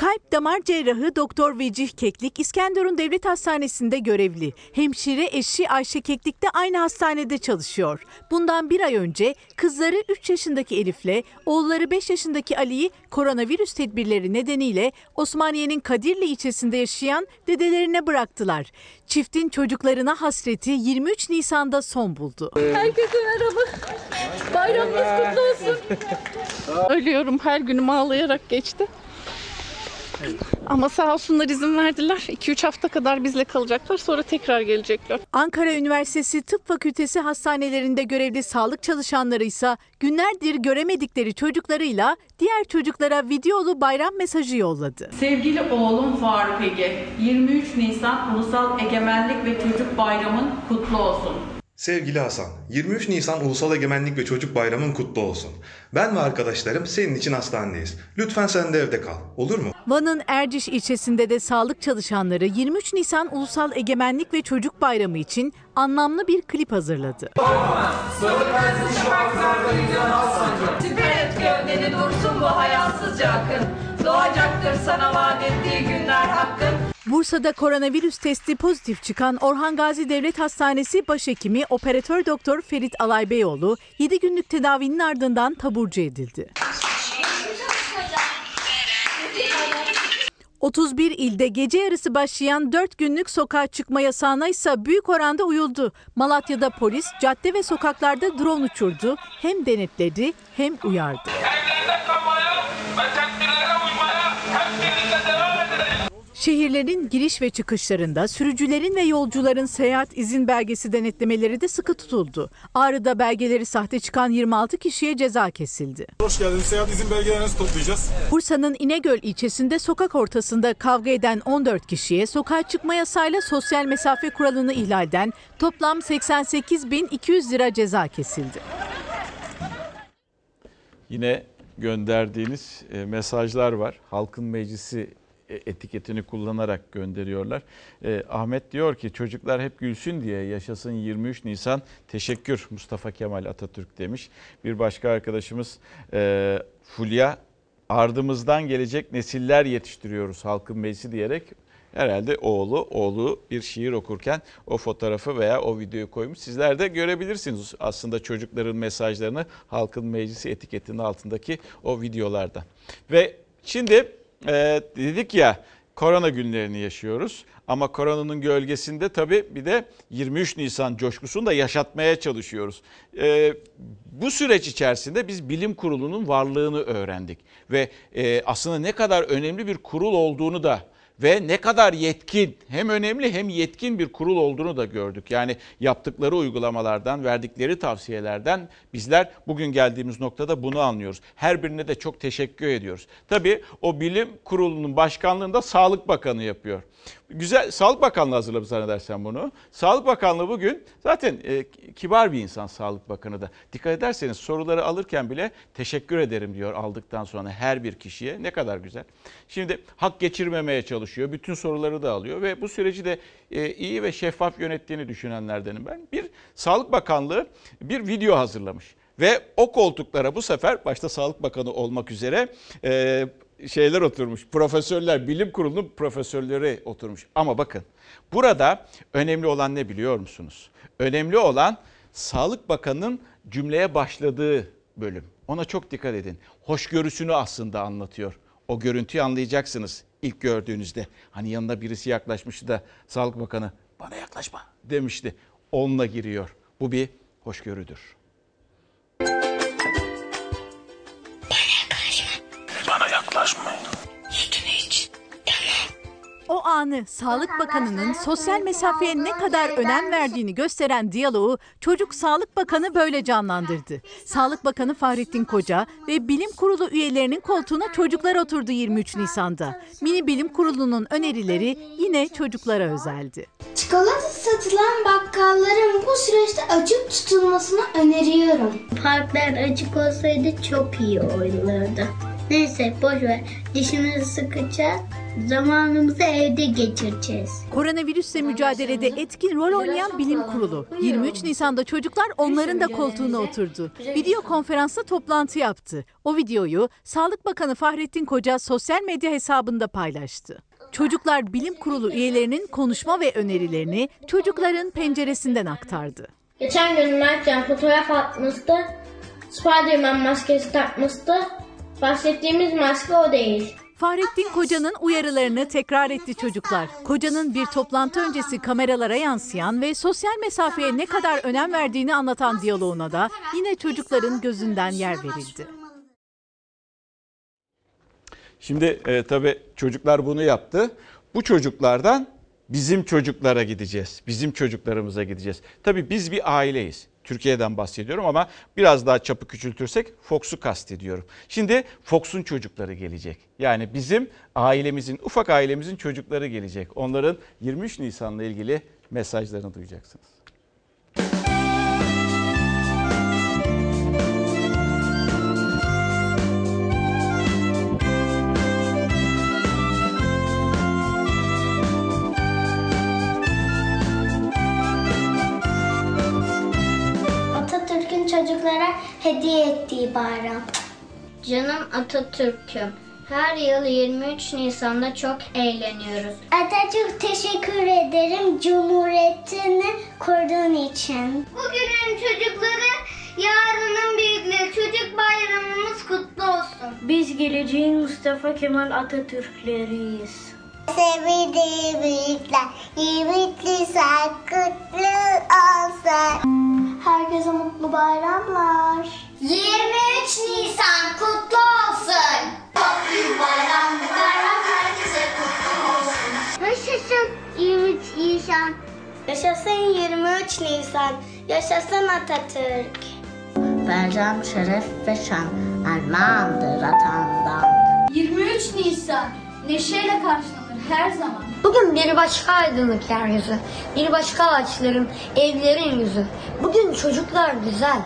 Kalp damar cerrahı Doktor Vecih Keklik İskenderun Devlet Hastanesi'nde görevli. Hemşire eşi Ayşe Keklik de aynı hastanede çalışıyor. Bundan bir ay önce kızları 3 yaşındaki Elif'le oğulları 5 yaşındaki Ali'yi koronavirüs tedbirleri nedeniyle Osmaniye'nin Kadirli ilçesinde yaşayan dedelerine bıraktılar. Çiftin çocuklarına hasreti 23 Nisan'da son buldu. Herkese merhaba. Bayramınız kutlu olsun. Ölüyorum her günüm ağlayarak geçti. Ama sağ olsunlar izin verdiler. 2-3 hafta kadar bizle kalacaklar sonra tekrar gelecekler. Ankara Üniversitesi Tıp Fakültesi hastanelerinde görevli sağlık çalışanları ise günlerdir göremedikleri çocuklarıyla diğer çocuklara videolu bayram mesajı yolladı. Sevgili oğlum Faruk Ege, 23 Nisan Ulusal Egemenlik ve Çocuk Bayramın kutlu olsun. Sevgili Hasan, 23 Nisan Ulusal Egemenlik ve Çocuk Bayramın kutlu olsun. Ben ve arkadaşlarım senin için hastanedeyiz. Lütfen sen de evde kal. Olur mu? Van'ın Erciş ilçesinde de sağlık çalışanları 23 Nisan Ulusal Egemenlik ve Çocuk Bayramı için anlamlı bir klip hazırladı. Tüpet gövdeni dursun bu hayasızca akın. Doğacaktır sana vaat ettiği günler hakkın. Bursa'da koronavirüs testi pozitif çıkan Orhan Gazi Devlet Hastanesi başhekimi operatör doktor Ferit Alaybeyoğlu 7 günlük tedavinin ardından taburcu edildi. 31 ilde gece yarısı başlayan 4 günlük sokağa çıkma yasağına ise büyük oranda uyuldu. Malatya'da polis cadde ve sokaklarda drone uçurdu. Hem denetledi hem uyardı. Şehirlerin giriş ve çıkışlarında sürücülerin ve yolcuların seyahat izin belgesi denetlemeleri de sıkı tutuldu. Ağrı'da belgeleri sahte çıkan 26 kişiye ceza kesildi. Hoş geldiniz. Seyahat izin belgelerini nasıl toplayacağız? Bursa'nın İnegöl ilçesinde sokak ortasında kavga eden 14 kişiye sokağa çıkma yasayla sosyal mesafe kuralını ihlalden toplam 88.200 lira ceza kesildi. Yine gönderdiğiniz e, mesajlar var. Halkın Meclisi etiketini kullanarak gönderiyorlar. E, Ahmet diyor ki çocuklar hep gülsün diye yaşasın 23 Nisan teşekkür Mustafa Kemal Atatürk demiş. Bir başka arkadaşımız e, Fulya ardımızdan gelecek nesiller yetiştiriyoruz halkın meclisi diyerek herhalde oğlu oğlu bir şiir okurken o fotoğrafı veya o videoyu koymuş. Sizler de görebilirsiniz aslında çocukların mesajlarını halkın meclisi etiketinin altındaki o videolarda. Ve şimdi e, dedik ya korona günlerini yaşıyoruz. Ama koronanın gölgesinde tabii bir de 23 Nisan coşkusunu da yaşatmaya çalışıyoruz. E, bu süreç içerisinde biz bilim kurulunun varlığını öğrendik. Ve e, aslında ne kadar önemli bir kurul olduğunu da ve ne kadar yetkin hem önemli hem yetkin bir kurul olduğunu da gördük. Yani yaptıkları uygulamalardan, verdikleri tavsiyelerden bizler bugün geldiğimiz noktada bunu anlıyoruz. Her birine de çok teşekkür ediyoruz. Tabii o bilim kurulunun başkanlığını da Sağlık Bakanı yapıyor. Güzel Sağlık Bakanlığı hazırlamış zannedersen bunu. Sağlık Bakanlığı bugün zaten e, kibar bir insan Sağlık Bakanı da. Dikkat ederseniz soruları alırken bile teşekkür ederim diyor aldıktan sonra her bir kişiye. Ne kadar güzel. Şimdi hak geçirmemeye çalışıyor. Bütün soruları da alıyor ve bu süreci de e, iyi ve şeffaf yönettiğini düşünenlerdenim ben. Bir Sağlık Bakanlığı bir video hazırlamış. Ve o koltuklara bu sefer başta Sağlık Bakanı olmak üzere e, şeyler oturmuş. Profesörler, bilim kurulunun profesörleri oturmuş. Ama bakın burada önemli olan ne biliyor musunuz? Önemli olan Sağlık Bakanı'nın cümleye başladığı bölüm. Ona çok dikkat edin. Hoşgörüsünü aslında anlatıyor. O görüntüyü anlayacaksınız ilk gördüğünüzde. Hani yanına birisi yaklaşmıştı da Sağlık Bakanı bana yaklaşma demişti. Onunla giriyor. Bu bir hoşgörüdür. Anı Sağlık Bakanı'nın sosyal mesafeye ne kadar önem verdiğini gösteren diyaloğu Çocuk Sağlık Bakanı böyle canlandırdı. Sağlık Bakanı Fahrettin Koca ve Bilim Kurulu üyelerinin koltuğuna çocuklar oturdu 23 Nisan'da. Mini Bilim Kurulu'nun önerileri yine çocuklara özeldi. Çikolata satılan bakkalların bu süreçte açık tutulmasını öneriyorum. Parklar açık olsaydı çok iyi olurdu. Neyse boş ver. Dişimizi sıkacağız. Zamanımızı evde geçireceğiz. Koronavirüsle mücadelede etkin rol oynayan bilim kurulu. 23 Nisan'da çocuklar onların da koltuğuna oturdu. Video konferansla toplantı yaptı. O videoyu Sağlık Bakanı Fahrettin Koca sosyal medya hesabında paylaştı. Çocuklar Bilim Kurulu üyelerinin konuşma ve önerilerini çocukların penceresinden aktardı. Geçen gün Mertcan fotoğraf atmıştı. Spiderman maskesi takmıştı. Bahsettiğimiz maske o değil. Fahrettin Koca'nın uyarılarını tekrar etti çocuklar. Koca'nın bir toplantı öncesi kameralara yansıyan ve sosyal mesafeye ne kadar önem verdiğini anlatan diyaloğuna da yine çocukların gözünden yer verildi. Şimdi e, tabii çocuklar bunu yaptı. Bu çocuklardan bizim çocuklara gideceğiz. Bizim çocuklarımıza gideceğiz. Tabii biz bir aileyiz. Türkiye'den bahsediyorum ama biraz daha çapı küçültürsek Fox'u kastediyorum. Şimdi Fox'un çocukları gelecek. Yani bizim ailemizin, ufak ailemizin çocukları gelecek. Onların 23 Nisan'la ilgili mesajlarını duyacaksınız. Çocuklara hediye ettiği bayram. Canım Atatürk'üm. Her yıl 23 Nisan'da çok eğleniyoruz. Atatürk teşekkür ederim Cumhuriyetini kurduğun için. Bugünün çocukları, yarının büyükleri. Çocuk bayramımız kutlu olsun. Biz geleceğin Mustafa Kemal Atatürkleriyiz. Sevgili büyükler, 23 Nisan kutlu olsun. Herkese mutlu bayramlar. 23 Nisan kutlu olsun. Büyük bayram, bayram herkese kutlu olsun. Yaşasın 23 Nisan. Yaşasın 23 Nisan. Yaşasın Atatürk. Bayram şeref ve şan armağandır atamdan. 23 Nisan neşeyle karşılanır her zaman. Bugün bir başka aydınlık yeryüzü, bir başka ağaçların, evlerin yüzü. Bugün çocuklar güzel,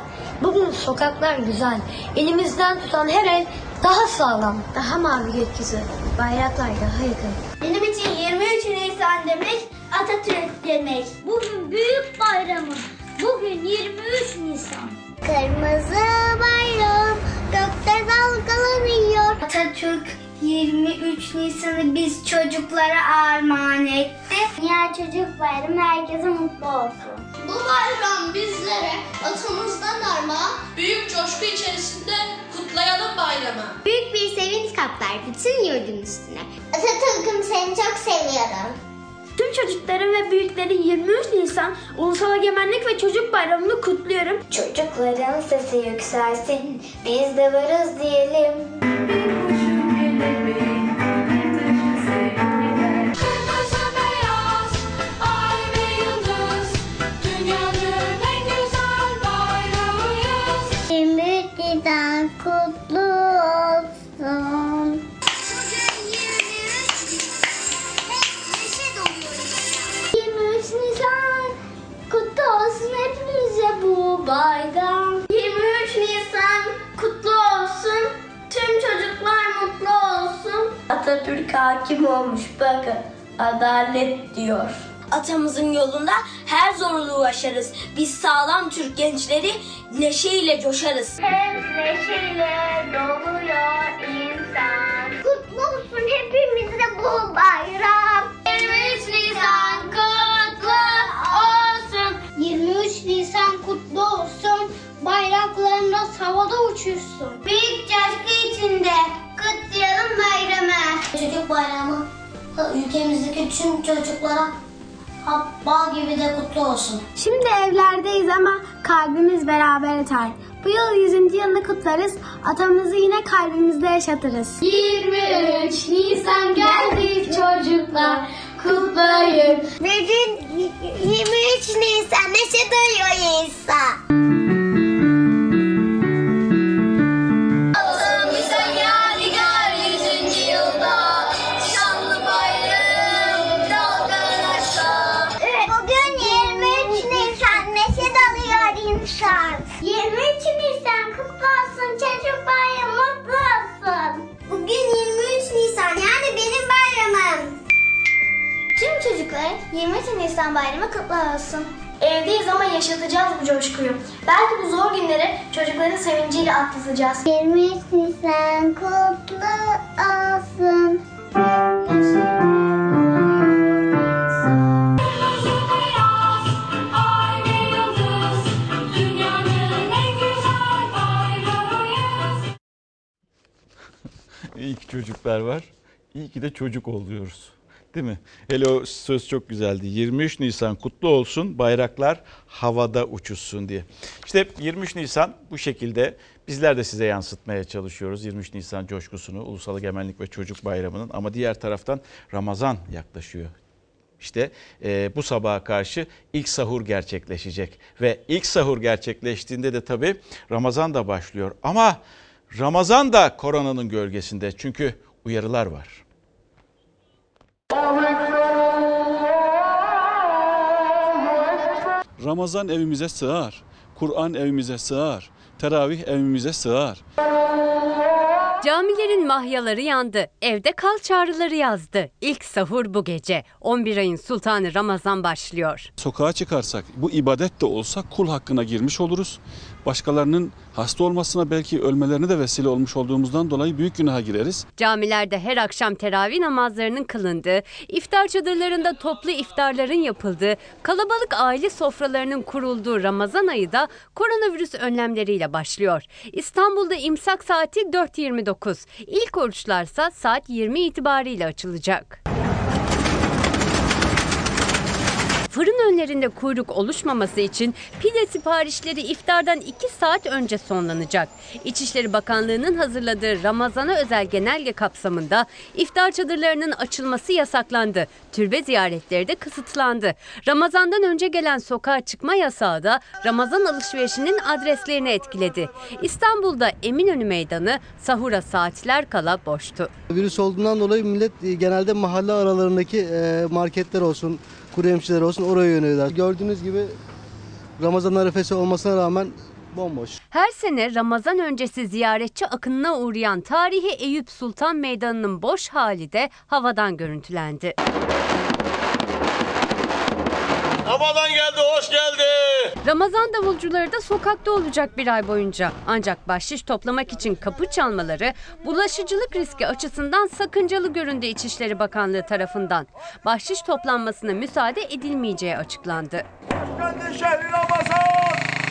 bugün sokaklar güzel. Elimizden tutan her el daha sağlam, daha mavi gökyüzü. Bayraklar daha yakın. Benim için 23 Nisan demek Atatürk demek. Bugün büyük bayramım. Bugün 23 Nisan. Kırmızı bayram gökte dalgalanıyor. Atatürk 23 Nisan'ı biz çocuklara armağan etti. Dünya Çocuk Bayramı herkese mutlu olsun. Bu bayram bizlere atamızdan armağan, büyük coşku içerisinde kutlayalım bayramı. Büyük bir sevinç kaplar bütün yurdun üstüne. Atatürk'üm seni çok seviyorum. Tüm çocukların ve büyüklerin 23 Nisan Ulusal Egemenlik ve Çocuk Bayramı'nı kutluyorum. Çocukların sesi yükselsin, biz de varız diyelim. Kırmızı Atatürk hakim olmuş bakın, adalet diyor. Atamızın yolunda her zorluğu aşarız. Biz sağlam Türk gençleri neşeyle coşarız. Hep neşeyle doluyor insan. Kutlu olsun hepimize bu bayram. 23 Nisan kutlu olsun. 23 Nisan kutlu olsun. Bayraklarımız havada uçuşsun. Büyük coşku içinde kutlayalım bayramı. Çocuk bayramı ülkemizdeki tüm çocuklara bal gibi de kutlu olsun. Şimdi evlerdeyiz ama kalbimiz beraber atar. Bu yıl 100. yılını kutlarız. Atamızı yine kalbimizde yaşatırız. 23 Nisan geldi çocuklar kutlayın. Bugün 23 Nisan neşe duyuyor insan. Bugün 23 Nisan yani benim bayramım. Tüm çocuklar 23 Nisan bayramı kutlu olsun. Evdeyiz ama yaşatacağız bu coşkuyu. Belki bu zor günleri çocukların sevinciyle atlatacağız. 23 Nisan kutlu olsun. Yaşayın. İyi ki çocuklar var. İyi ki de çocuk oluyoruz. Değil mi? Hele o söz çok güzeldi. 23 Nisan kutlu olsun, bayraklar havada uçuşsun diye. İşte 23 Nisan bu şekilde bizler de size yansıtmaya çalışıyoruz. 23 Nisan coşkusunu, Ulusal Egemenlik ve Çocuk Bayramı'nın ama diğer taraftan Ramazan yaklaşıyor. İşte e, bu sabaha karşı ilk sahur gerçekleşecek ve ilk sahur gerçekleştiğinde de tabii Ramazan da başlıyor. Ama Ramazan da koronanın gölgesinde çünkü uyarılar var. Ramazan evimize sığar, Kur'an evimize sığar, teravih evimize sığar. Camilerin mahyaları yandı, evde kal çağrıları yazdı. İlk sahur bu gece. 11 ayın sultanı Ramazan başlıyor. Sokağa çıkarsak, bu ibadet de olsa kul hakkına girmiş oluruz. Başkalarının hasta olmasına belki ölmelerine de vesile olmuş olduğumuzdan dolayı büyük günaha gireriz. Camilerde her akşam teravih namazlarının kılındığı, iftar çadırlarında toplu iftarların yapıldığı, kalabalık aile sofralarının kurulduğu Ramazan ayı da koronavirüs önlemleriyle başlıyor. İstanbul'da imsak saati 4.29. İlk oruçlarsa saat 20 itibariyle açılacak. Fırın önlerinde kuyruk oluşmaması için pide siparişleri iftardan 2 saat önce sonlanacak. İçişleri Bakanlığı'nın hazırladığı Ramazan'a özel genelge kapsamında iftar çadırlarının açılması yasaklandı. Türbe ziyaretleri de kısıtlandı. Ramazan'dan önce gelen sokağa çıkma yasağı da Ramazan alışverişinin adreslerini etkiledi. İstanbul'da Eminönü Meydanı sahura saatler kala boştu. Virüs olduğundan dolayı millet e, genelde mahalle aralarındaki e, marketler olsun, kuru yemişçiler olsun oraya yöneliyorlar. Gördüğünüz gibi Ramazan arifesi olmasına rağmen bomboş. Her sene Ramazan öncesi ziyaretçi akınına uğrayan tarihi Eyüp Sultan Meydanı'nın boş hali de havadan görüntülendi. Ramazan geldi, hoş geldi. Ramazan davulcuları da sokakta olacak bir ay boyunca. Ancak bahşiş toplamak için kapı çalmaları bulaşıcılık riski açısından sakıncalı göründü İçişleri Bakanlığı tarafından. Bahşiş toplanmasına müsaade edilmeyeceği açıklandı.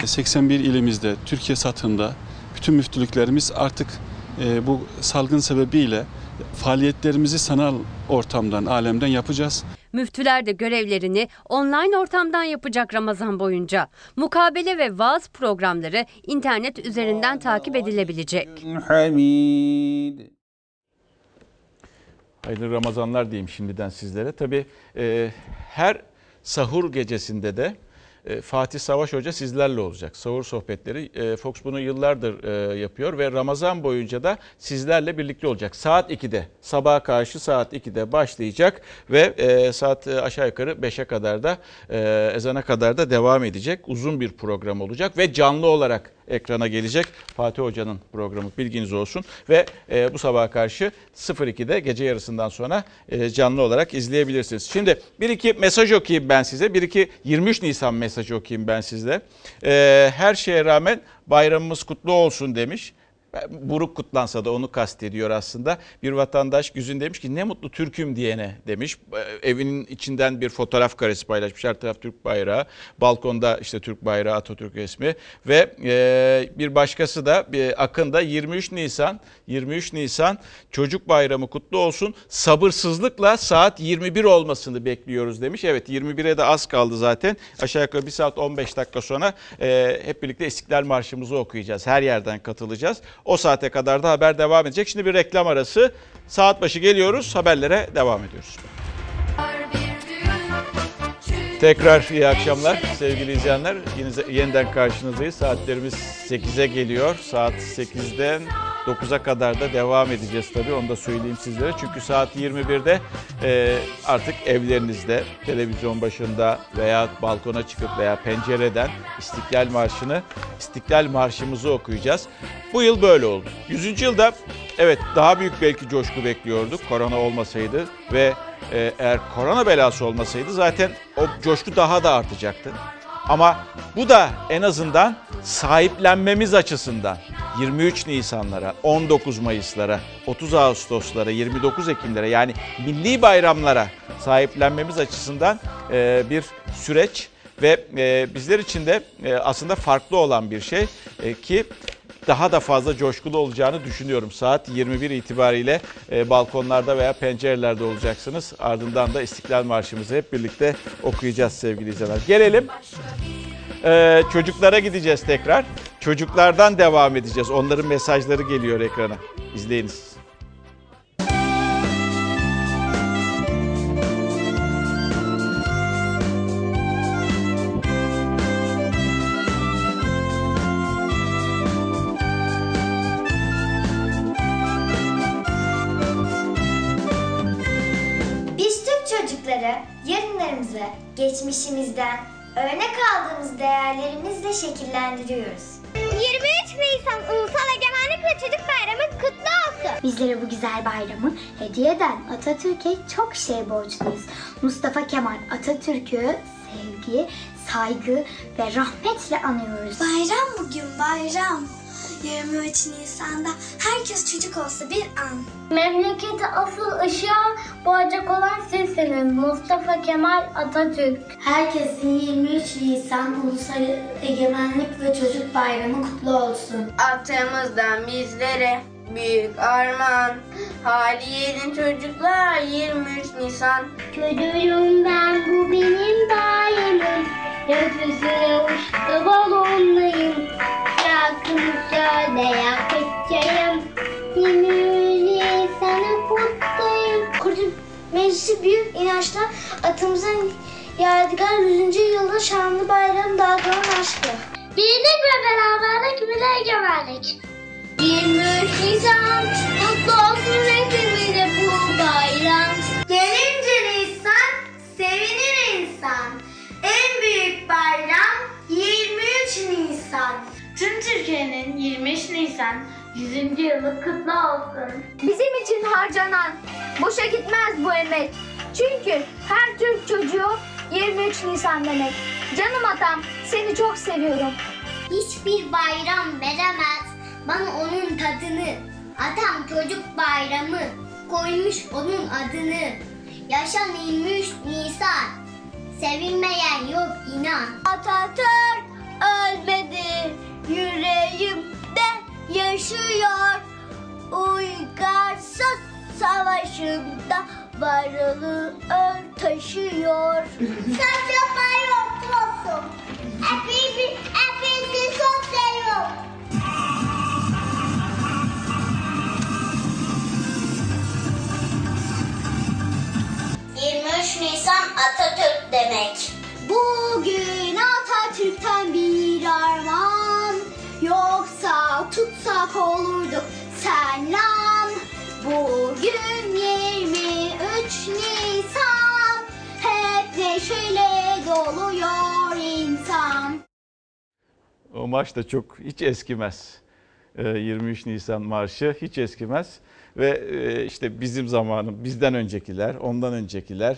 81 ilimizde, Türkiye satında bütün müftülüklerimiz artık e, bu salgın sebebiyle faaliyetlerimizi sanal ortamdan, alemden yapacağız. Müftüler de görevlerini online ortamdan yapacak Ramazan boyunca. Mukabele ve vaaz programları internet üzerinden takip edilebilecek. Hayırlı Ramazanlar diyeyim şimdiden sizlere. Tabii e, her sahur gecesinde de Fatih Savaş Hoca sizlerle olacak. Sahur sohbetleri. E, Fox bunu yıllardır e, yapıyor ve Ramazan boyunca da sizlerle birlikte olacak. Saat 2'de, sabaha karşı saat 2'de başlayacak ve e, saat e, aşağı yukarı 5'e kadar da e, ezana kadar da devam edecek. Uzun bir program olacak ve canlı olarak ekrana gelecek Fatih Hoca'nın programı bilginiz olsun. Ve e, bu sabaha karşı 02'de gece yarısından sonra e, canlı olarak izleyebilirsiniz. Şimdi bir iki mesaj okuyayım ben size. Bir iki 23 Nisan mesajı okuyayım ben size. E, her şeye rağmen bayramımız kutlu olsun demiş. Buruk kutlansa da onu kastediyor aslında. Bir vatandaş Güzün demiş ki ne mutlu Türk'üm diyene demiş. Evinin içinden bir fotoğraf karesi paylaşmış. Her taraf Türk bayrağı. Balkonda işte Türk bayrağı Atatürk resmi. Ve e, bir başkası da bir Akın'da 23 Nisan 23 Nisan çocuk bayramı kutlu olsun. Sabırsızlıkla saat 21 olmasını bekliyoruz demiş. Evet 21'e de az kaldı zaten. Aşağı yukarı 1 saat 15 dakika sonra e, hep birlikte İstiklal Marşımızı okuyacağız. Her yerden katılacağız. O saate kadar da haber devam edecek. Şimdi bir reklam arası. Saat başı geliyoruz. Haberlere devam ediyoruz. Tekrar iyi akşamlar sevgili izleyenler. Yeniden karşınızdayız. Saatlerimiz 8'e geliyor. Saat 8'den 9'a kadar da devam edeceğiz tabii. Onu da söyleyeyim sizlere. Çünkü saat 21'de e, artık evlerinizde, televizyon başında veya balkona çıkıp veya pencereden İstiklal Marşı'nı, İstiklal Marşımızı okuyacağız. Bu yıl böyle oldu. 100. yılda evet daha büyük belki coşku bekliyorduk korona olmasaydı ve e, eğer korona belası olmasaydı zaten o coşku daha da artacaktı. Ama bu da en azından sahiplenmemiz açısından 23 Nisanlara, 19 Mayıslara, 30 Ağustoslara, 29 Ekimlere yani milli bayramlara sahiplenmemiz açısından e, bir süreç ve e, bizler için de e, aslında farklı olan bir şey ki daha da fazla coşkulu olacağını düşünüyorum. Saat 21 itibariyle e, balkonlarda veya pencerelerde olacaksınız. Ardından da İstiklal Marşımızı hep birlikte okuyacağız sevgili izleyiciler. Gelelim e, çocuklara gideceğiz tekrar. Çocuklardan devam edeceğiz. Onların mesajları geliyor ekrana. İzleyiniz. Geçmişimizden örnek aldığımız değerlerimizle şekillendiriyoruz. 23 Nisan Ulusal Egemenlik ve Çocuk Bayramı kutlu olsun. Bizlere bu güzel bayramı hediye eden Atatürk'e çok şey borçluyuz. Mustafa Kemal Atatürk'ü sevgi, saygı ve rahmetle anıyoruz. Bayram bugün bayram. 23 Nisan'da herkes çocuk olsa bir an. Memleketi asıl ışığa boğacak olan sizsiniz Mustafa Kemal Atatürk. Herkesin 23 Nisan Ulusal Egemenlik ve Çocuk Bayramı kutlu olsun. Atamızdan bizlere büyük armağan. Haliye'nin çocuklar 23 Nisan. Çocuğum ben bu benim bayramım. Gökyüzüne uçtu balonlayım. Şarkımı söyle yakıtçayım. 23 Nisan'ı kutluyum. Kurtuluş Meclisi büyük inançla atımızın yadigar 100. yılda şanlı bayram dalgalan aşkı. Birlik ve beraberlik milli egemenlik. 23 Nisan kutlu olsun hepimize bu bayram. Gelince Nisan, sevinir insan. En büyük bayram 23 Nisan. Tüm Türkiye'nin 23 Nisan 100. yılı kutlu olsun. Bizim için harcanan boşa gitmez bu emek. Çünkü her Türk çocuğu 23 Nisan demek. Canım atam seni çok seviyorum. Hiçbir bayram veremez bana onun tadını. Atam çocuk bayramı koymuş onun adını. Yaşan 23 Nisan, sevilmeyen yok inan. Atatürk ölmedi, yüreğimde yaşıyor. Uygarsız savaşında varlığı ör taşıyor. Çok bayram olsun. Hepinizi, hepinizi çok seviyorum. Nisan Atatürk demek. Bugün Atatürk'ten bir armağan. Yoksa tutsak olurduk senlan Bugün 23 Nisan. Hep neşeyle doluyor insan. O maç da çok hiç eskimez. Ee, 23 Nisan marşı hiç eskimez. Ve e, işte bizim zamanım, bizden öncekiler, ondan öncekiler,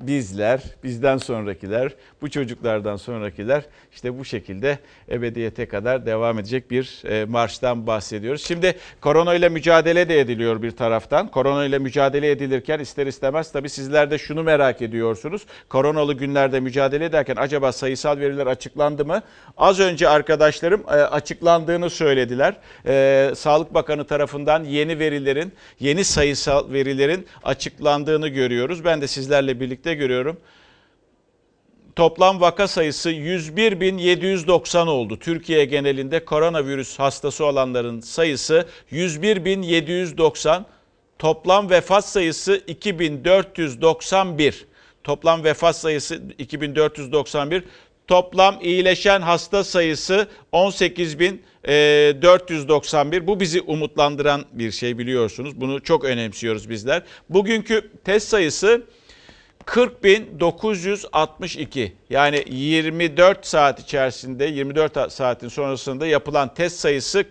bizler, bizden sonrakiler, bu çocuklardan sonrakiler işte bu şekilde ebediyete kadar devam edecek bir e, marştan bahsediyoruz. Şimdi korona ile mücadele de ediliyor bir taraftan. Korona ile mücadele edilirken ister istemez tabii sizler de şunu merak ediyorsunuz. Koronalı günlerde mücadele ederken acaba sayısal veriler açıklandı mı? Az önce arkadaşlarım e, açıklandığını söylediler. E, Sağlık Bakanı tarafından yeni verilerin, yeni sayısal verilerin açıklandığını görüyoruz. Ben de sizlerle birlikte görüyorum. Toplam vaka sayısı 101.790 oldu. Türkiye genelinde koronavirüs hastası olanların sayısı 101.790. Toplam vefat sayısı 2491. Toplam vefat sayısı 2491. Toplam iyileşen hasta sayısı 18.491. Bu bizi umutlandıran bir şey biliyorsunuz. Bunu çok önemsiyoruz bizler. Bugünkü test sayısı 40.962 yani 24 saat içerisinde 24 saatin sonrasında yapılan test sayısı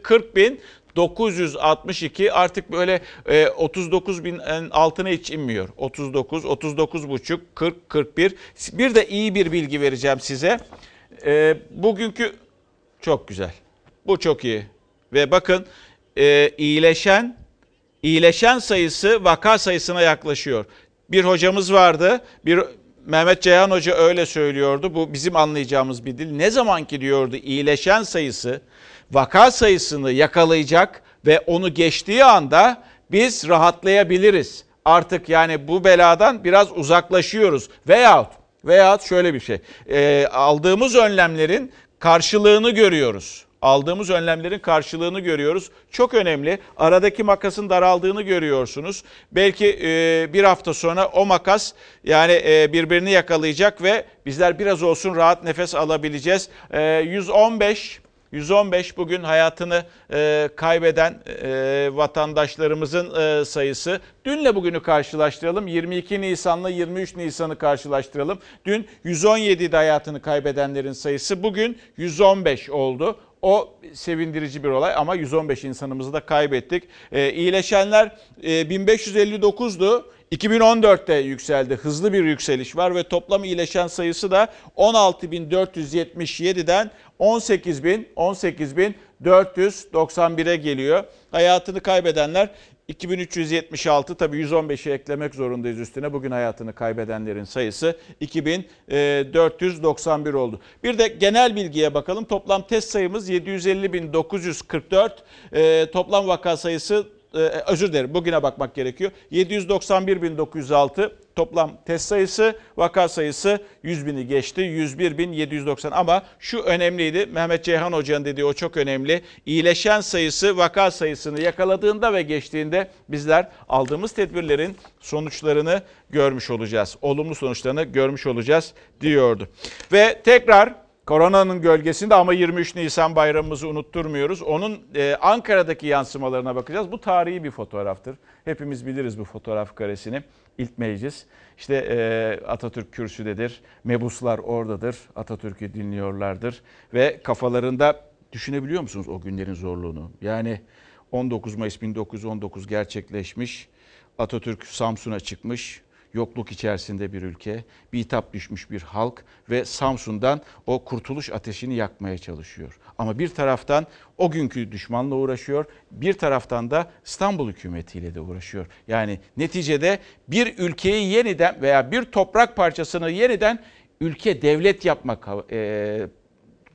962 artık böyle e, 39 bin altına hiç inmiyor. 39, 39 buçuk, 40, 41. Bir de iyi bir bilgi vereceğim size. E, bugünkü çok güzel. Bu çok iyi. Ve bakın e, iyileşen iyileşen sayısı vaka sayısına yaklaşıyor. Bir hocamız vardı. Bir Mehmet Ceyhan Hoca öyle söylüyordu. Bu bizim anlayacağımız bir dil. Ne zaman ki diyordu iyileşen sayısı vaka sayısını yakalayacak ve onu geçtiği anda biz rahatlayabiliriz. Artık yani bu beladan biraz uzaklaşıyoruz. Veyahut veyahut şöyle bir şey. E, aldığımız önlemlerin karşılığını görüyoruz aldığımız önlemlerin karşılığını görüyoruz. Çok önemli. Aradaki makasın daraldığını görüyorsunuz. Belki e, bir hafta sonra o makas yani e, birbirini yakalayacak ve bizler biraz olsun rahat nefes alabileceğiz. E, 115 115 bugün hayatını e, kaybeden e, vatandaşlarımızın e, sayısı. Dünle bugünü karşılaştıralım. 22 Nisan'la 23 Nisan'ı karşılaştıralım. Dün 117'de hayatını kaybedenlerin sayısı bugün 115 oldu. O sevindirici bir olay ama 115 insanımızı da kaybettik. E, iyileşenler e, 1559'du. 2014'te yükseldi. Hızlı bir yükseliş var ve toplam iyileşen sayısı da 16.477'den 18.000 18.491'e geliyor. Hayatını kaybedenler 2376 tabii 115'i eklemek zorundayız üstüne. Bugün hayatını kaybedenlerin sayısı 2491 oldu. Bir de genel bilgiye bakalım. Toplam test sayımız 750.944. Ee, toplam vaka sayısı e, özür dilerim bugüne bakmak gerekiyor. 791.906 toplam test sayısı, vaka sayısı 100 bini geçti. 101.790 ama şu önemliydi. Mehmet Ceyhan Hoca'nın dediği o çok önemli. İyileşen sayısı vaka sayısını yakaladığında ve geçtiğinde bizler aldığımız tedbirlerin sonuçlarını görmüş olacağız. Olumlu sonuçlarını görmüş olacağız diyordu. Ve tekrar Koronanın gölgesinde ama 23 Nisan bayramımızı unutturmuyoruz. Onun e, Ankara'daki yansımalarına bakacağız. Bu tarihi bir fotoğraftır. Hepimiz biliriz bu fotoğraf karesini. İlk meclis. İşte e, Atatürk kürsüdedir. Mebuslar oradadır. Atatürk'ü dinliyorlardır. Ve kafalarında düşünebiliyor musunuz o günlerin zorluğunu? Yani 19 Mayıs 1919 gerçekleşmiş. Atatürk Samsun'a çıkmış yokluk içerisinde bir ülke, bitap düşmüş bir halk ve Samsun'dan o kurtuluş ateşini yakmaya çalışıyor. Ama bir taraftan o günkü düşmanla uğraşıyor, bir taraftan da İstanbul hükümetiyle de uğraşıyor. Yani neticede bir ülkeyi yeniden veya bir toprak parçasını yeniden ülke devlet yapmak e,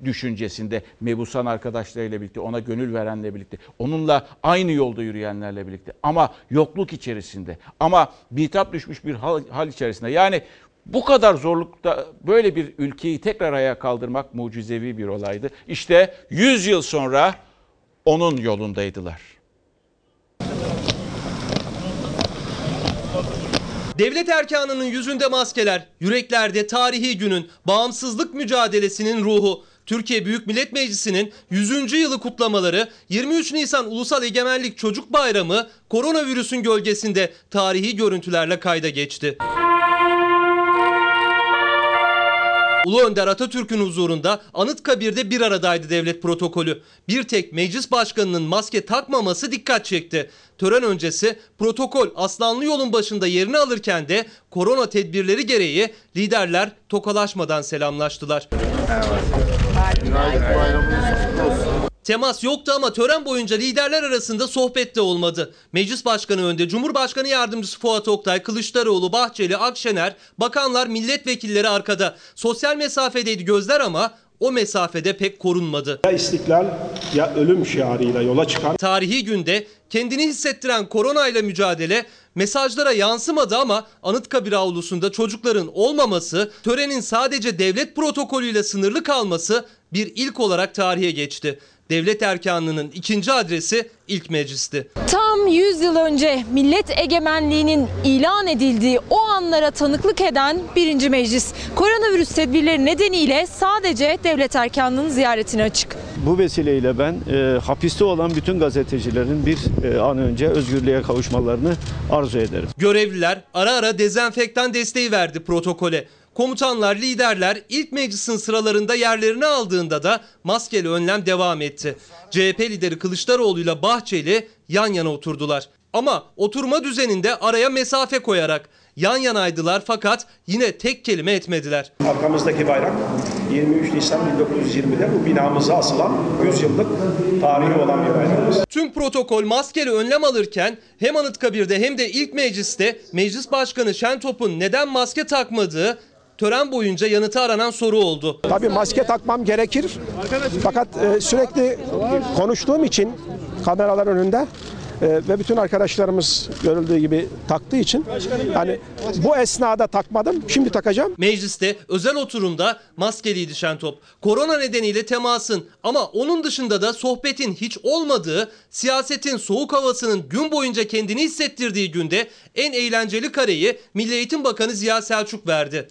düşüncesinde mebusan arkadaşlarıyla birlikte, ona gönül verenle birlikte, onunla aynı yolda yürüyenlerle birlikte ama yokluk içerisinde ama bitap düşmüş bir hal, hal içerisinde. Yani bu kadar zorlukta böyle bir ülkeyi tekrar ayağa kaldırmak mucizevi bir olaydı. İşte 100 yıl sonra onun yolundaydılar. Devlet erkanının yüzünde maskeler, yüreklerde tarihi günün, bağımsızlık mücadelesinin ruhu. Türkiye Büyük Millet Meclisi'nin 100. yılı kutlamaları 23 Nisan Ulusal Egemenlik Çocuk Bayramı koronavirüsün gölgesinde tarihi görüntülerle kayda geçti. Ulu Önder Atatürk'ün huzurunda Anıtkabir'de bir aradaydı devlet protokolü. Bir tek meclis başkanının maske takmaması dikkat çekti. Tören öncesi protokol Aslanlı yolun başında yerini alırken de korona tedbirleri gereği liderler tokalaşmadan selamlaştılar. Temas yoktu ama tören boyunca liderler arasında sohbet de olmadı. Meclis Başkanı önde Cumhurbaşkanı Yardımcısı Fuat Oktay, Kılıçdaroğlu, Bahçeli, Akşener, bakanlar, milletvekilleri arkada. Sosyal mesafedeydi gözler ama o mesafede pek korunmadı. Ya istiklal ya ölüm şiarıyla yola çıkan. Tarihi günde kendini hissettiren koronayla mücadele mesajlara yansımadı ama Anıtkabir avlusunda çocukların olmaması, törenin sadece devlet protokolüyle sınırlı kalması bir ilk olarak tarihe geçti. Devlet erkanlığının ikinci adresi ilk meclisti. Tam 100 yıl önce millet egemenliğinin ilan edildiği o anlara tanıklık eden birinci meclis. Koronavirüs tedbirleri nedeniyle sadece devlet erkanlığının ziyaretine açık. Bu vesileyle ben e, hapiste olan bütün gazetecilerin bir e, an önce özgürlüğe kavuşmalarını arzu ederim. Görevliler ara ara dezenfektan desteği verdi protokole. Komutanlar, liderler ilk meclisin sıralarında yerlerini aldığında da maskeli önlem devam etti. CHP lideri Kılıçdaroğlu ile Bahçeli yan yana oturdular. Ama oturma düzeninde araya mesafe koyarak yan yanaydılar fakat yine tek kelime etmediler. Arkamızdaki bayrak 23 Nisan 1920'de bu binamıza asılan 100 yıllık tarihi olan bir bayramımız. Tüm protokol maskeli önlem alırken hem Anıtkabir'de hem de ilk mecliste Meclis Başkanı Şentop'un neden maske takmadığı tören boyunca yanıtı aranan soru oldu. Tabii maske takmam gerekir. Fakat e, sürekli konuştuğum için kameralar önünde e, ve bütün arkadaşlarımız görüldüğü gibi taktığı için hani bu esnada takmadım. Şimdi takacağım. Mecliste özel oturumda maskeliydi Şentop. Korona nedeniyle temasın ama onun dışında da sohbetin hiç olmadığı, siyasetin soğuk havasının gün boyunca kendini hissettirdiği günde en eğlenceli kareyi Milli Eğitim Bakanı Ziya Selçuk verdi.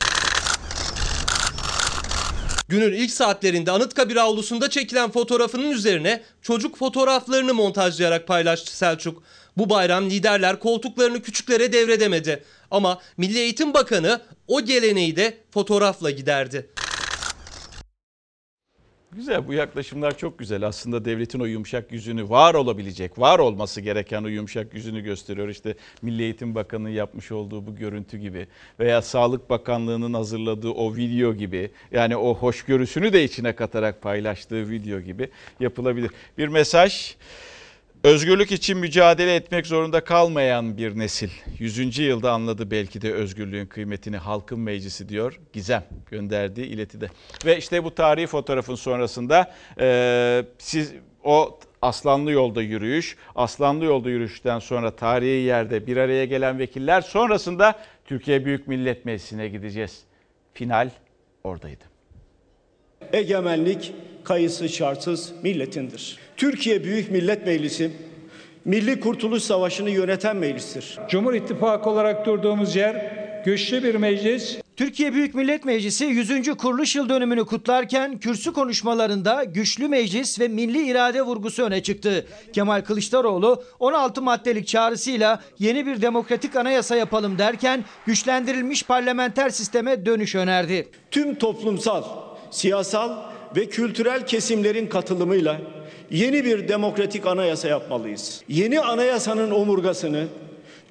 Günün ilk saatlerinde Anıtkabir avlusunda çekilen fotoğrafının üzerine çocuk fotoğraflarını montajlayarak paylaştı Selçuk. Bu bayram liderler koltuklarını küçüklere devredemedi. Ama Milli Eğitim Bakanı o geleneği de fotoğrafla giderdi. Güzel bu yaklaşımlar çok güzel. Aslında devletin o yumuşak yüzünü var olabilecek, var olması gereken o yumuşak yüzünü gösteriyor. İşte Milli Eğitim Bakanı'nın yapmış olduğu bu görüntü gibi veya Sağlık Bakanlığı'nın hazırladığı o video gibi yani o hoşgörüsünü de içine katarak paylaştığı video gibi yapılabilir. Bir mesaj Özgürlük için mücadele etmek zorunda kalmayan bir nesil. 100. yılda anladı belki de özgürlüğün kıymetini halkın meclisi diyor Gizem gönderdiği iletide. Ve işte bu tarihi fotoğrafın sonrasında e, siz o Aslanlı yolda yürüyüş, Aslanlı yolda yürüyüşten sonra tarihi yerde bir araya gelen vekiller sonrasında Türkiye Büyük Millet Meclisi'ne gideceğiz. Final oradaydı. Egemenlik kayıtsız şartsız milletindir. Türkiye Büyük Millet Meclisi Milli Kurtuluş Savaşı'nı yöneten meclistir. Cumhur İttifakı olarak durduğumuz yer güçlü bir meclis. Türkiye Büyük Millet Meclisi 100. kuruluş yıl dönümünü kutlarken kürsü konuşmalarında güçlü meclis ve milli irade vurgusu öne çıktı. Kemal Kılıçdaroğlu 16 maddelik çağrısıyla yeni bir demokratik anayasa yapalım derken güçlendirilmiş parlamenter sisteme dönüş önerdi. Tüm toplumsal, siyasal ve kültürel kesimlerin katılımıyla yeni bir demokratik anayasa yapmalıyız. Yeni anayasanın omurgasını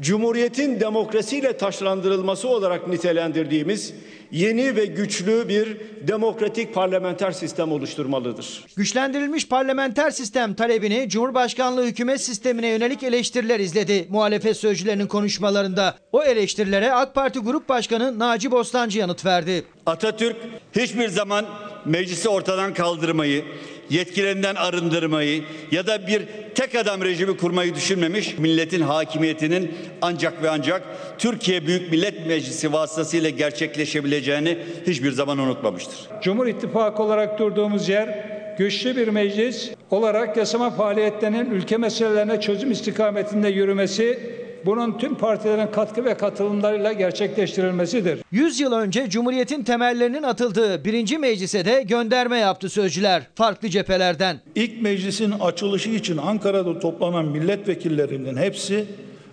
Cumhuriyetin demokrasiyle taşlandırılması olarak nitelendirdiğimiz yeni ve güçlü bir demokratik parlamenter sistem oluşturmalıdır. Güçlendirilmiş parlamenter sistem talebini Cumhurbaşkanlığı hükümet sistemine yönelik eleştiriler izledi muhalefet sözcülerinin konuşmalarında. O eleştirilere AK Parti Grup Başkanı Naci Bostancı yanıt verdi. Atatürk hiçbir zaman meclisi ortadan kaldırmayı, yetkilerinden arındırmayı ya da bir tek adam rejimi kurmayı düşünmemiş. Milletin hakimiyetinin ancak ve ancak Türkiye Büyük Millet Meclisi vasıtasıyla gerçekleşebileceğini hiçbir zaman unutmamıştır. Cumhur İttifakı olarak durduğumuz yer güçlü bir meclis olarak yasama faaliyetlerinin ülke meselelerine çözüm istikametinde yürümesi bunun tüm partilerin katkı ve katılımlarıyla gerçekleştirilmesidir. 100 yıl önce Cumhuriyet'in temellerinin atıldığı birinci meclise de gönderme yaptı sözcüler farklı cephelerden. İlk meclisin açılışı için Ankara'da toplanan milletvekillerinin hepsi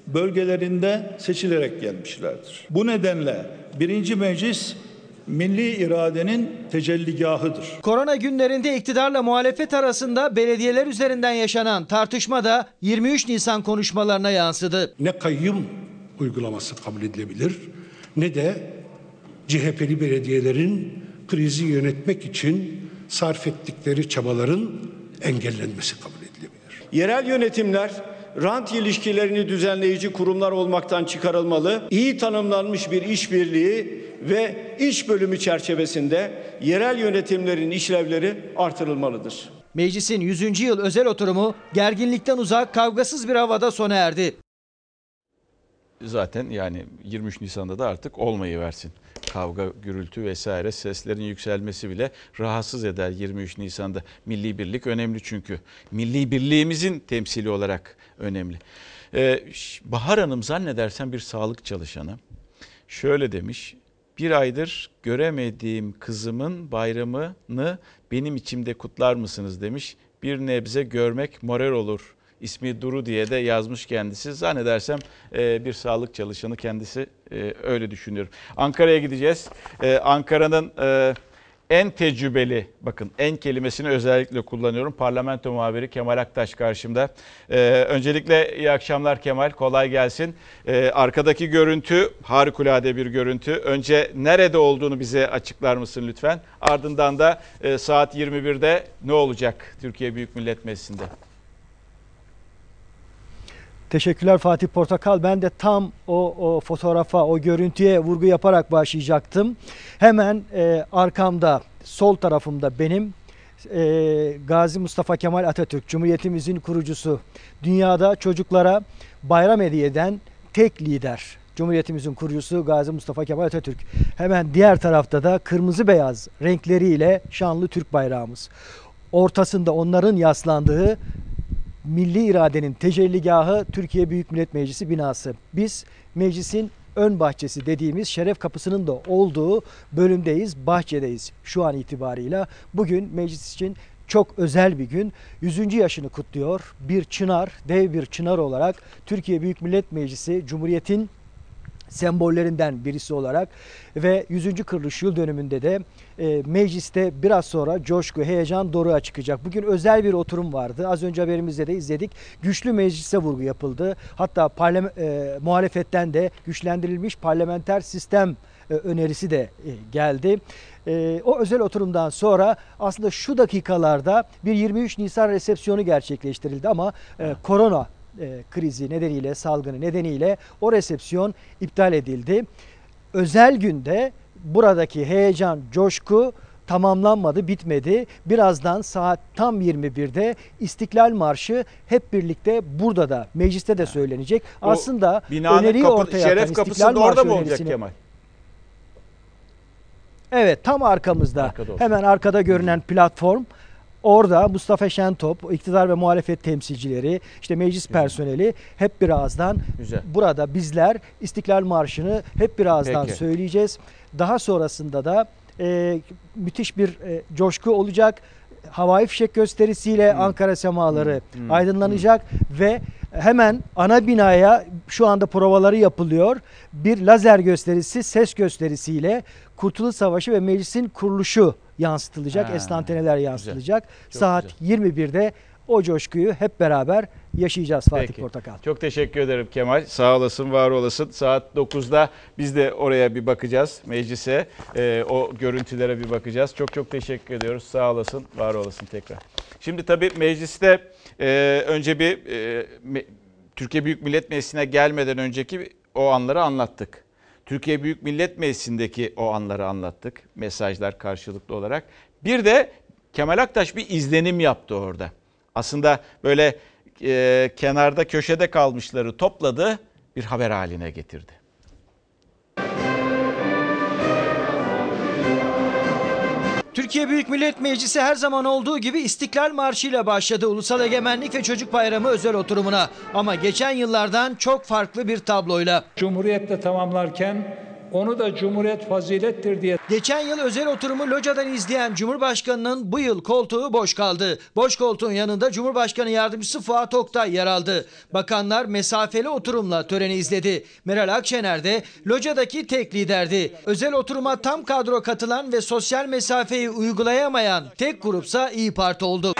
bölgelerinde seçilerek gelmişlerdir. Bu nedenle birinci meclis milli iradenin tecelligahıdır. Korona günlerinde iktidarla muhalefet arasında belediyeler üzerinden yaşanan tartışma da 23 Nisan konuşmalarına yansıdı. Ne kayyum uygulaması kabul edilebilir ne de CHP'li belediyelerin krizi yönetmek için sarf ettikleri çabaların engellenmesi kabul edilebilir. Yerel yönetimler rant ilişkilerini düzenleyici kurumlar olmaktan çıkarılmalı. İyi tanımlanmış bir işbirliği ve iş bölümü çerçevesinde yerel yönetimlerin işlevleri artırılmalıdır. Meclisin 100. yıl özel oturumu gerginlikten uzak, kavgasız bir havada sona erdi. Zaten yani 23 Nisan'da da artık olmayı versin. Kavga, gürültü vesaire seslerin yükselmesi bile rahatsız eder 23 Nisan'da. Milli birlik önemli çünkü. Milli birliğimizin temsili olarak önemli. Ee, Bahar Hanım zannedersen bir sağlık çalışanı. Şöyle demiş. Bir aydır göremediğim kızımın bayramını benim içimde kutlar mısınız demiş. Bir nebze görmek moral olur ismi Duru diye de yazmış kendisi. Zannedersem e, bir sağlık çalışanı kendisi e, öyle düşünüyorum. Ankara'ya gideceğiz. E, Ankara'nın en tecrübeli, bakın en kelimesini özellikle kullanıyorum. Parlamento muhabiri Kemal Aktaş karşımda. Ee, öncelikle iyi akşamlar Kemal, kolay gelsin. Ee, arkadaki görüntü harikulade bir görüntü. Önce nerede olduğunu bize açıklar mısın lütfen? Ardından da e, saat 21'de ne olacak Türkiye Büyük Millet Meclisi'nde? Teşekkürler Fatih Portakal. Ben de tam o, o fotoğrafa, o görüntüye vurgu yaparak başlayacaktım. Hemen e, arkamda, sol tarafımda benim e, Gazi Mustafa Kemal Atatürk, Cumhuriyetimizin kurucusu. Dünyada çocuklara bayram hediye eden tek lider. Cumhuriyetimizin kurucusu Gazi Mustafa Kemal Atatürk. Hemen diğer tarafta da kırmızı beyaz renkleriyle şanlı Türk bayrağımız. Ortasında onların yaslandığı milli iradenin tecelligahı Türkiye Büyük Millet Meclisi binası. Biz meclisin ön bahçesi dediğimiz şeref kapısının da olduğu bölümdeyiz, bahçedeyiz şu an itibarıyla. Bugün meclis için çok özel bir gün. 100. yaşını kutluyor. Bir çınar, dev bir çınar olarak Türkiye Büyük Millet Meclisi Cumhuriyet'in sembollerinden birisi olarak ve 100. kuruluş yıl dönümünde de e, mecliste biraz sonra coşku, heyecan doruğa çıkacak. Bugün özel bir oturum vardı. Az önce haberimizde de izledik. Güçlü meclise vurgu yapıldı. Hatta parlame, e, muhalefetten de güçlendirilmiş parlamenter sistem e, önerisi de e, geldi. E, o özel oturumdan sonra aslında şu dakikalarda bir 23 Nisan resepsiyonu gerçekleştirildi ama e, korona e, krizi nedeniyle, salgını nedeniyle o resepsiyon iptal edildi. Özel günde buradaki heyecan, coşku tamamlanmadı, bitmedi. Birazdan saat tam 21'de İstiklal Marşı hep birlikte burada da mecliste de söylenecek. O Aslında öneriyi kapı- ortaya şeref atan kapısı İstiklal da orada mı olacak Kemal? Evet tam arkamızda. Arkada olsun. Hemen arkada görünen platform. Orada Mustafa Şentop, iktidar ve muhalefet temsilcileri, işte meclis personeli hep birazdan Güzel. burada bizler İstiklal Marşı'nı hep birazdan Peki. söyleyeceğiz. Daha sonrasında da e, müthiş bir e, coşku olacak. Havai fişek gösterisiyle Ankara semaları Hmm. aydınlanacak ve hemen ana binaya şu anda provaları yapılıyor. Bir lazer gösterisi, ses gösterisiyle Kurtuluş Savaşı ve meclisin kuruluşu yansıtılacak. Ha, Estanteneler yansıtılacak. Çok Saat 21'de o coşkuyu hep beraber yaşayacağız Fatih Peki. Portakal. Çok teşekkür ederim Kemal. Sağ olasın, var olasın. Saat 9'da biz de oraya bir bakacağız meclise. Ee, o görüntülere bir bakacağız. Çok çok teşekkür ediyoruz. Sağ olasın, var olasın tekrar. Şimdi tabii mecliste e, önce bir e, me- Türkiye Büyük Millet Meclisi'ne gelmeden önceki o anları anlattık. Türkiye Büyük Millet Meclisi'ndeki o anları anlattık. Mesajlar karşılıklı olarak. Bir de Kemal Aktaş bir izlenim yaptı orada. Aslında böyle e, kenarda köşede kalmışları topladı, bir haber haline getirdi. Türkiye Büyük Millet Meclisi her zaman olduğu gibi İstiklal Marşı ile başladı Ulusal Egemenlik ve Çocuk Bayramı özel oturumuna. Ama geçen yıllardan çok farklı bir tabloyla. Cumhuriyetle tamamlarken onu da Cumhuriyet fazilettir diye Geçen yıl özel oturumu locadan izleyen Cumhurbaşkanı'nın bu yıl koltuğu boş kaldı. Boş koltuğun yanında Cumhurbaşkanı Yardımcısı Fuat Oktay yer aldı. Bakanlar mesafeli oturumla töreni izledi. Meral Akşener de locadaki tek liderdi. Özel oturuma tam kadro katılan ve sosyal mesafeyi uygulayamayan tek grupsa İyi Parti oldu.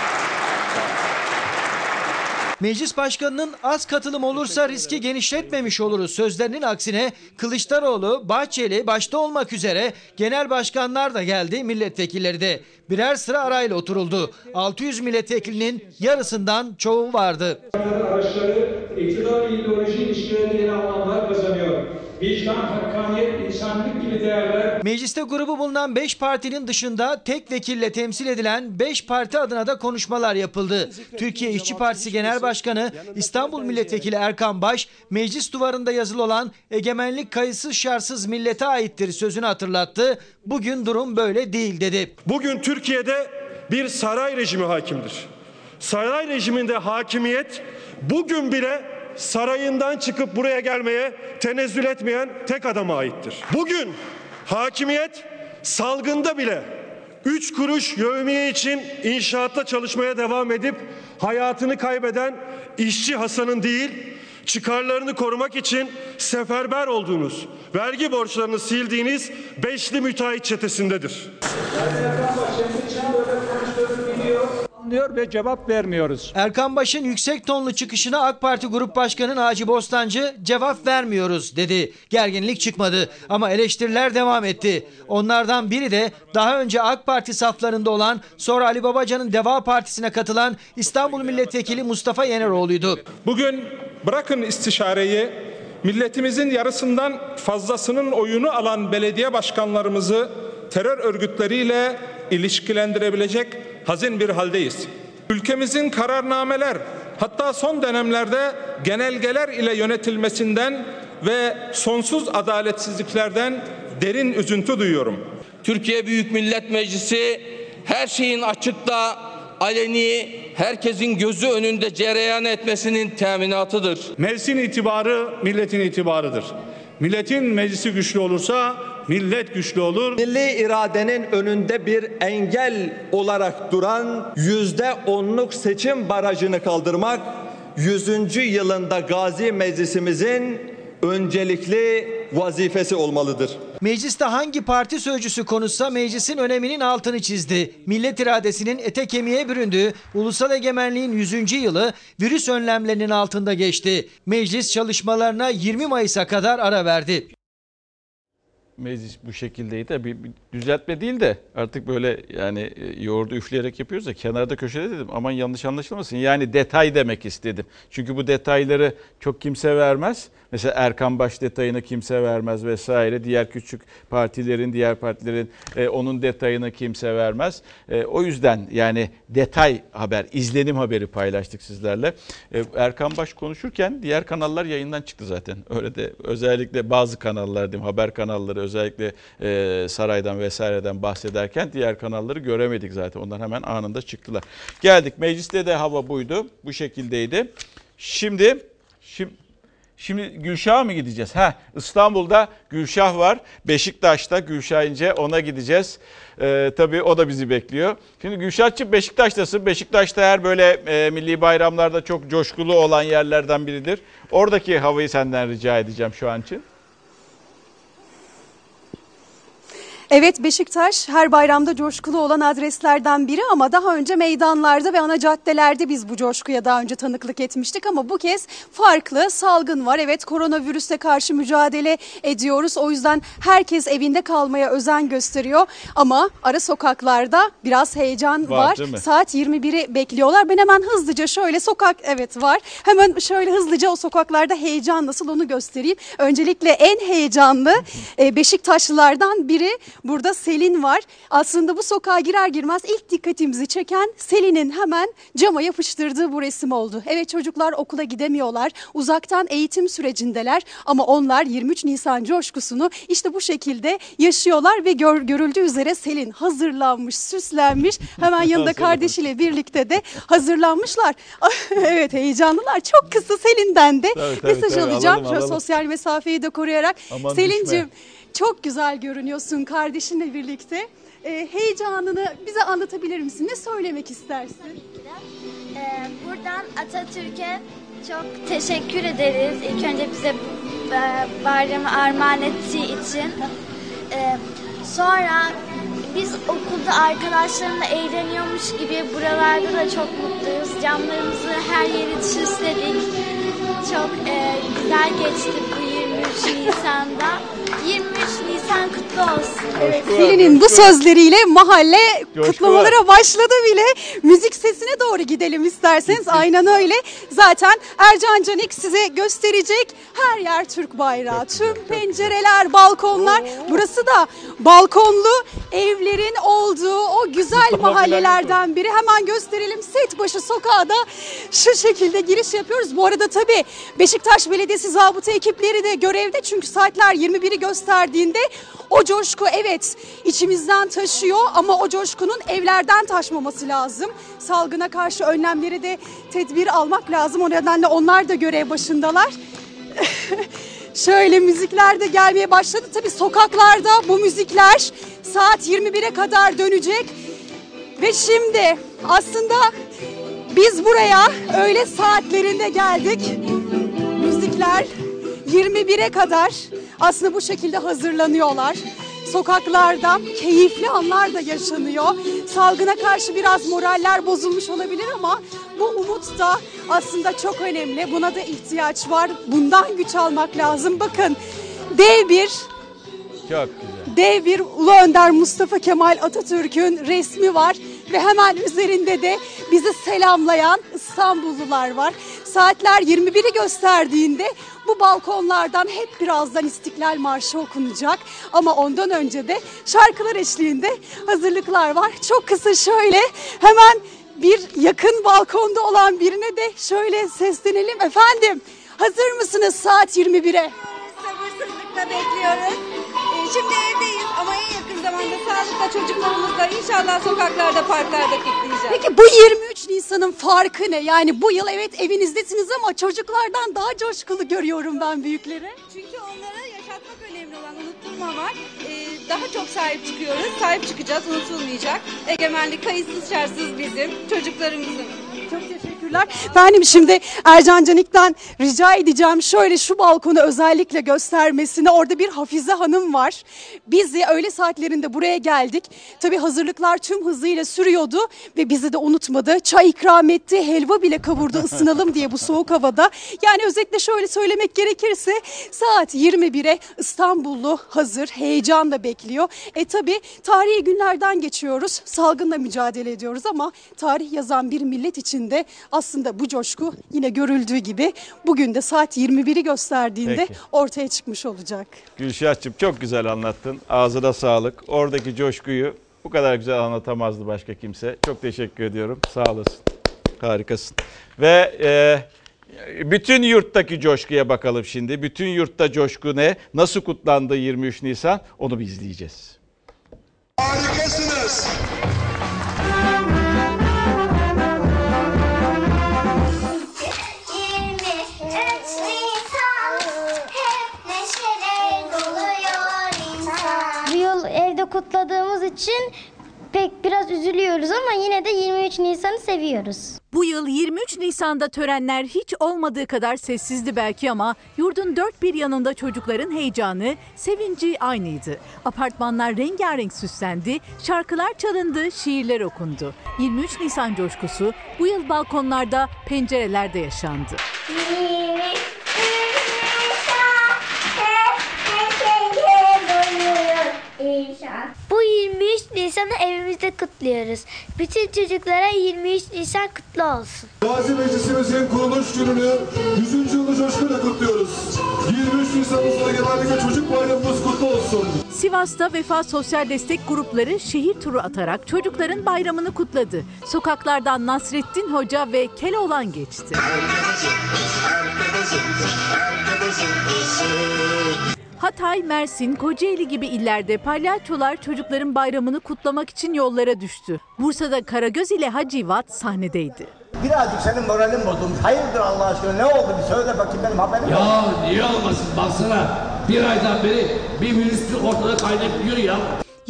Meclis Başkanı'nın az katılım olursa riski genişletmemiş oluruz sözlerinin aksine Kılıçdaroğlu, Bahçeli başta olmak üzere genel başkanlar da geldi, milletvekilleri de. Birer sıra arayla oturuldu. 600 milletvekilinin yarısından çoğu vardı. araçları iktidar ideoloji ilişkileri yeni anlamlar kazanıyor. Vicdan, hakkaniyet, insanlık gibi değerler Mecliste grubu bulunan 5 partinin dışında tek vekille temsil edilen 5 parti adına da konuşmalar yapıldı. Türkiye İşçi Partisi Genel Başkanı İstanbul Milletvekili Erkan Baş, meclis duvarında yazılı olan egemenlik kayıtsız şartsız millete aittir sözünü hatırlattı. Bugün durum böyle değil dedi. Bugün Türkiye'de bir saray rejimi hakimdir. Saray rejiminde hakimiyet bugün bile sarayından çıkıp buraya gelmeye tenezzül etmeyen tek adama aittir. Bugün hakimiyet salgında bile 3 kuruş yevmiye için inşaatta çalışmaya devam edip hayatını kaybeden işçi Hasan'ın değil, çıkarlarını korumak için seferber olduğunuz, vergi borçlarını sildiğiniz beşli müteahhit çetesindedir. Anlıyor ve cevap vermiyoruz. Erkan Baş'ın yüksek tonlu çıkışına AK Parti Grup Başkanı Naci Bostancı cevap vermiyoruz dedi. Gerginlik çıkmadı ama eleştiriler devam etti. Onlardan biri de daha önce AK Parti saflarında olan sonra Ali Babacan'ın Deva Partisi'ne katılan İstanbul Milletvekili Mustafa Yeneroğlu'ydu. Bugün bırakın istişareyi milletimizin yarısından fazlasının oyunu alan belediye başkanlarımızı terör örgütleriyle ilişkilendirebilecek hazin bir haldeyiz. Ülkemizin kararnameler hatta son dönemlerde genelgeler ile yönetilmesinden ve sonsuz adaletsizliklerden derin üzüntü duyuyorum. Türkiye Büyük Millet Meclisi her şeyin açıkta, aleni, herkesin gözü önünde cereyan etmesinin teminatıdır. Meclisin itibarı milletin itibarıdır. Milletin meclisi güçlü olursa millet güçlü olur. Milli iradenin önünde bir engel olarak duran yüzde onluk seçim barajını kaldırmak 100. yılında Gazi Meclisimizin öncelikli vazifesi olmalıdır. Mecliste hangi parti sözcüsü konuşsa meclisin öneminin altını çizdi. Millet iradesinin ete kemiğe büründüğü ulusal egemenliğin 100. yılı virüs önlemlerinin altında geçti. Meclis çalışmalarına 20 Mayıs'a kadar ara verdi. Meclis bu şekildeydi. Tabii bir düzeltme değil de artık böyle yani e, yoğurdu üfleyerek yapıyoruz ya kenarda köşede dedim aman yanlış anlaşılmasın. Yani detay demek istedim. Çünkü bu detayları çok kimse vermez. Mesela Erkan Baş detayını kimse vermez vesaire. Diğer küçük partilerin, diğer partilerin e, onun detayını kimse vermez. E, o yüzden yani detay haber, izlenim haberi paylaştık sizlerle. E, Erkan Baş konuşurken diğer kanallar yayından çıktı zaten. Öyle de özellikle bazı kanallar diyeyim haber kanalları özellikle e, saraydan vesaireden bahsederken diğer kanalları göremedik zaten. Onlar hemen anında çıktılar. Geldik mecliste de hava buydu. Bu şekildeydi. Şimdi şimdi Şimdi Gülşah'a mı gideceğiz? Ha İstanbul'da Gülşah var. Beşiktaş'ta Gülşah İnce ona gideceğiz. Ee, tabii o da bizi bekliyor. Şimdi Gülşah'cığım Beşiktaş'tasın. Beşiktaş'ta her böyle e, milli bayramlarda çok coşkulu olan yerlerden biridir. Oradaki havayı senden rica edeceğim şu an için. Evet Beşiktaş her bayramda coşkulu olan adreslerden biri ama daha önce meydanlarda ve ana caddelerde biz bu coşkuya daha önce tanıklık etmiştik ama bu kez farklı salgın var. Evet koronavirüse karşı mücadele ediyoruz. O yüzden herkes evinde kalmaya özen gösteriyor ama ara sokaklarda biraz heyecan Var, var. Saat 21'i bekliyorlar. Ben hemen hızlıca şöyle sokak evet var. Hemen şöyle hızlıca o sokaklarda heyecan nasıl onu göstereyim. Öncelikle en heyecanlı e, Beşiktaşlılardan biri burada Selin var. Aslında bu sokağa girer girmez ilk dikkatimizi çeken Selin'in hemen cama yapıştırdığı bu resim oldu. Evet çocuklar okula gidemiyorlar. Uzaktan eğitim sürecindeler ama onlar 23 Nisan coşkusunu işte bu şekilde yaşıyorlar ve gör, görüldüğü üzere Selin hazırlanmış, süslenmiş. Hemen yanında kardeşiyle birlikte de hazırlanmışlar. evet heyecanlılar. Çok kısa Selin'den de Tabii, tabii, mesaj tabii. alacağım. Alalım, alalım. sosyal mesafeyi de koruyarak. Aman Selin'cim düşme. Çok güzel görünüyorsun kardeşinle birlikte. Ee, heyecanını bize anlatabilir misin? Ne söylemek istersin? Ee, buradan Atatürk'e çok teşekkür ederiz. İlk önce bize e, bayramı armağan ettiği için. Ee, sonra biz okulda arkadaşlarımla eğleniyormuş gibi buralarda da çok mutluyuz. Camlarımızı her yeri süsledik. Çok e, güzel geçti bu 23 Nisan'da. 23 Nisan kutlu olsun. Evet, Selin'in bu sözleriyle mahalle Coşku kutlamalara başladı bile. Müzik sesine doğru gidelim isterseniz. Aynen öyle. Zaten Ercan Canik size gösterecek. Her yer Türk bayrağı. Tüm pencereler, balkonlar. Burası da balkonlu evlerin olduğu o güzel mahallelerden biri. Hemen gösterelim. Setbaşı sokağa da şu şekilde giriş yapıyoruz. Bu arada tabii Beşiktaş Belediyesi zabıta ekipleri de görevde. Çünkü saatler 21'i gösterdiğinde o coşku evet içimizden taşıyor ama o coşkunun evlerden taşmaması lazım. Salgına karşı önlemleri de tedbir almak lazım. O nedenle onlar da görev başındalar. Şöyle müzikler de gelmeye başladı. Tabii sokaklarda bu müzikler saat 21'e kadar dönecek. Ve şimdi aslında Biz buraya öğle saatlerinde geldik. Müzikler 21'e kadar aslında bu şekilde hazırlanıyorlar. Sokaklarda keyifli anlar da yaşanıyor. Salgına karşı biraz moraller bozulmuş olabilir ama bu umut da aslında çok önemli. Buna da ihtiyaç var. Bundan güç almak lazım. Bakın dev bir Çok güzel. dev bir Ulu Önder Mustafa Kemal Atatürk'ün resmi var ve hemen üzerinde de bizi selamlayan İstanbullular var. Saatler 21'i gösterdiğinde bu balkonlardan hep birazdan İstiklal Marşı okunacak. Ama ondan önce de şarkılar eşliğinde hazırlıklar var. Çok kısa şöyle hemen bir yakın balkonda olan birine de şöyle seslenelim. Efendim hazır mısınız saat 21'e? Sabırsızlıkla bekliyoruz. Şimdi evdeyiz ama en yakın zamanda sağlıkla çocuklarımızla inşallah sokaklarda, parklarda kitleyeceğiz. Peki bu 23 Nisan'ın farkı ne? Yani bu yıl evet evinizdesiniz ama çocuklardan daha coşkulu görüyorum ben büyükleri. Çünkü onlara yaşatmak önemli olan unutturmamak. Ee, daha çok sahip çıkıyoruz. Sahip çıkacağız, unutulmayacak. Egemenlik kayıtsız şartsız bizim, çocuklarımızın. Çok teşekkürler. Efendim şimdi Ercan Canik'ten rica edeceğim şöyle şu balkonu özellikle göstermesini. Orada bir Hafize Hanım var. Biz de öğle saatlerinde buraya geldik. Tabii hazırlıklar tüm hızıyla sürüyordu ve bizi de unutmadı. Çay ikram etti, helva bile kavurdu ısınalım diye bu soğuk havada. Yani özetle şöyle söylemek gerekirse saat 21'e İstanbullu hazır, heyecanla bekliyor. E tabii tarihi günlerden geçiyoruz. Salgınla mücadele ediyoruz ama tarih yazan bir millet için de aslında bu coşku yine görüldüğü gibi bugün de saat 21'i gösterdiğinde Peki. ortaya çıkmış olacak. Gülşah'cığım çok güzel anlattın. Ağzına sağlık. Oradaki coşkuyu bu kadar güzel anlatamazdı başka kimse. Çok teşekkür ediyorum. Sağ olasın. Harikasın. Ve e, bütün yurttaki coşkuya bakalım şimdi. Bütün yurtta coşku ne? Nasıl kutlandı 23 Nisan? Onu bir izleyeceğiz. Harikasınız. Kutladığımız için pek biraz üzülüyoruz ama yine de 23 Nisan'ı seviyoruz. Bu yıl 23 Nisan'da törenler hiç olmadığı kadar sessizdi belki ama yurdun dört bir yanında çocukların heyecanı, sevinci aynıydı. Apartmanlar rengarenk süslendi, şarkılar çalındı, şiirler okundu. 23 Nisan coşkusu bu yıl balkonlarda, pencerelerde yaşandı. Bu 23 Nisan'ı evimizde kutluyoruz. Bütün çocuklara 23 Nisan kutlu olsun. Gazi Meclisimizin kuruluş gününü 100. yılı coşkuyla kutluyoruz. 23 Nisan Ulusal Egemenlik ve Çocuk Bayramımız kutlu olsun. Sivas'ta Vefa Sosyal Destek Grupları şehir turu atarak çocukların bayramını kutladı. Sokaklardan Nasrettin Hoca ve Keloğlan geçti. Hatay, Mersin, Kocaeli gibi illerde palyaçolar çocukların bayramını kutlamak için yollara düştü. Bursa'da Karagöz ile Hacivat sahnedeydi. Birazcık senin moralin bozulmuş. Hayırdır Allah aşkına ne oldu bir söyle bakayım benim haberim yok. Ya niye olmasın baksana. Bir aydan beri bir virüs ortada kaynayıp duruyor ya.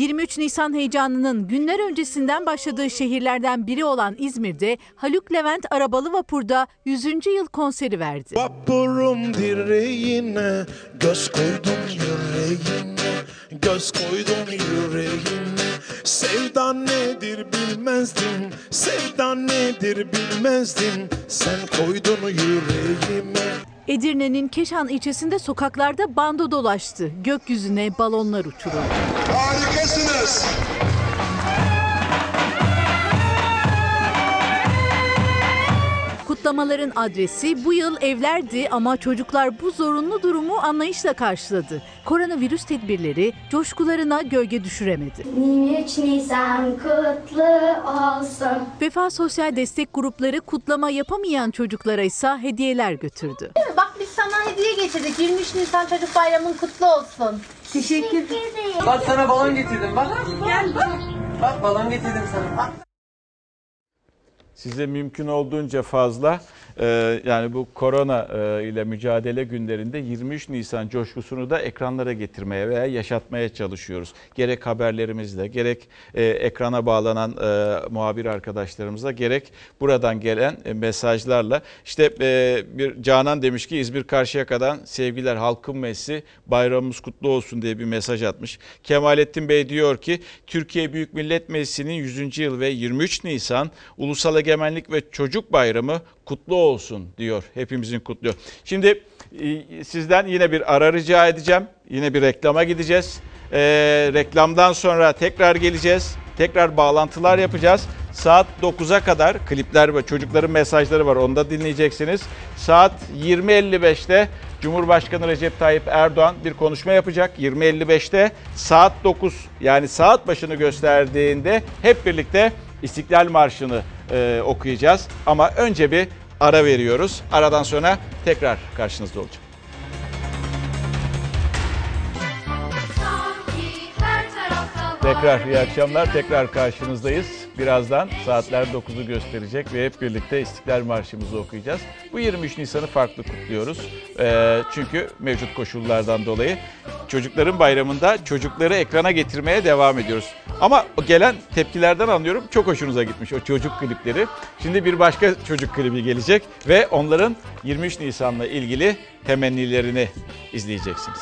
23 Nisan heyecanının günler öncesinden başladığı şehirlerden biri olan İzmir'de Haluk Levent arabalı vapurda 100. yıl konseri verdi. Vapurum direğine göz koydum yüreğine göz koydum yüreğine sevda nedir bilmezdim sevda nedir bilmezdim sen koydun yüreğime Edirne'nin Keşan ilçesinde sokaklarda bando dolaştı. Gökyüzüne balonlar uçuruldu. Harikasınız. Kutlamaların adresi bu yıl evlerdi ama çocuklar bu zorunlu durumu anlayışla karşıladı. Koronavirüs tedbirleri coşkularına gölge düşüremedi. 23 Nisan kutlu olsun. Vefa Sosyal Destek Grupları kutlama yapamayan çocuklara ise hediyeler götürdü. Bak biz sana hediye getirdik. 23 Nisan Çocuk Bayramın kutlu olsun. Teşekkür Bak sana balon getirdim bak. Gel bak. Bak balon getirdim sana. Bak. Size mümkün olduğunca fazla yani bu korona e, ile mücadele günlerinde 23 Nisan coşkusunu da ekranlara getirmeye veya yaşatmaya çalışıyoruz. Gerek haberlerimizle, gerek e, ekrana bağlanan e, muhabir arkadaşlarımızla, gerek buradan gelen mesajlarla. İşte bir Canan demiş ki İzmir Karşıyaka'dan sevgiler halkın messi bayramımız kutlu olsun diye bir mesaj atmış. Kemalettin Bey diyor ki Türkiye Büyük Millet Meclisi'nin 100. yıl ve 23 Nisan Ulusal Egemenlik ve Çocuk Bayramı kutlu olsun diyor. Hepimizin kutluyor. Şimdi e, sizden yine bir ara rica edeceğim. Yine bir reklama gideceğiz. E, reklamdan sonra tekrar geleceğiz. Tekrar bağlantılar yapacağız. Saat 9'a kadar klipler ve çocukların mesajları var. Onu da dinleyeceksiniz. Saat 20.55'te Cumhurbaşkanı Recep Tayyip Erdoğan bir konuşma yapacak. 20.55'te saat 9 yani saat başını gösterdiğinde hep birlikte İstiklal Marşı'nı e, okuyacağız. Ama önce bir ara veriyoruz. Aradan sonra tekrar karşınızda olacağım. Tekrar iyi akşamlar. Tekrar karşınızdayız. Birazdan saatler 9'u gösterecek ve hep birlikte İstiklal Marşımızı okuyacağız. Bu 23 Nisan'ı farklı kutluyoruz. Ee, çünkü mevcut koşullardan dolayı çocukların bayramında çocukları ekrana getirmeye devam ediyoruz. Ama gelen tepkilerden anlıyorum çok hoşunuza gitmiş o çocuk klipleri. Şimdi bir başka çocuk klibi gelecek ve onların 23 Nisan'la ilgili temennilerini izleyeceksiniz.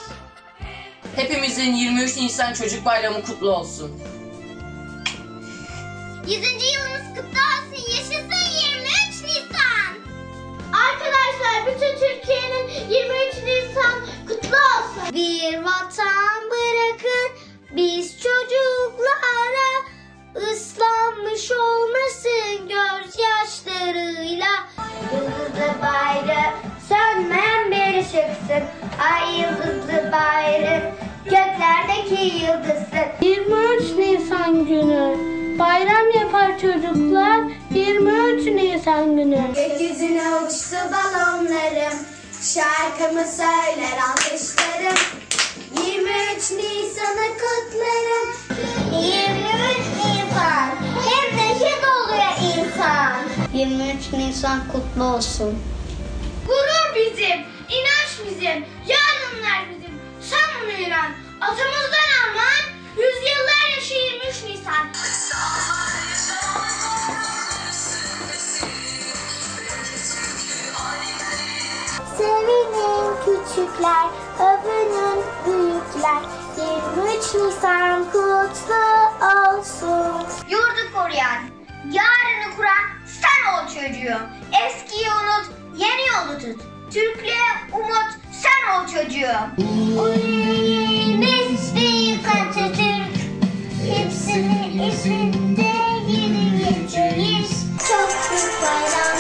Hepimizin 23 Nisan Çocuk Bayramı kutlu olsun. 100. yılımız kutlu olsun. Yaşasın 23 Nisan. Arkadaşlar bütün Türkiye'nin 23 Nisan kutlu olsun. Bir vatan bırakın biz çocuklara ıslanmış olmasın gözyaşlarıyla. Yıldızlı bayrağı sönmeyen bir ışıksın. Ay yıldızlı bayrağı göklerdeki yıldızsın. 23 Nisan günü bayram yapar çocuklar 23 Nisan günü. Gökyüzüne uçtu balonlarım Şarkımı söyler alkışlarım 23 Nisan'ı kutlarım. 23 Nisan. Hem neşe doluyor insan. 23 Nisan kutlu olsun. Gurur bizim, inanç bizim, yarınlar bizim. Sen bunu inan, atamızdan armağan Yüzyıllar yaşı 23 Nisan Sevinin küçükler, övünün büyükler. 23 Nisan kutlu olsun. Yurdu koruyan, yarını kuran sen ol çocuğum. Eskiyi unut, yeni yolu tut. Türklüğe umut, sen ol çocuğum. Biz büyük Atatürk Hepsinin isminde geçeriz Çok büyük bayram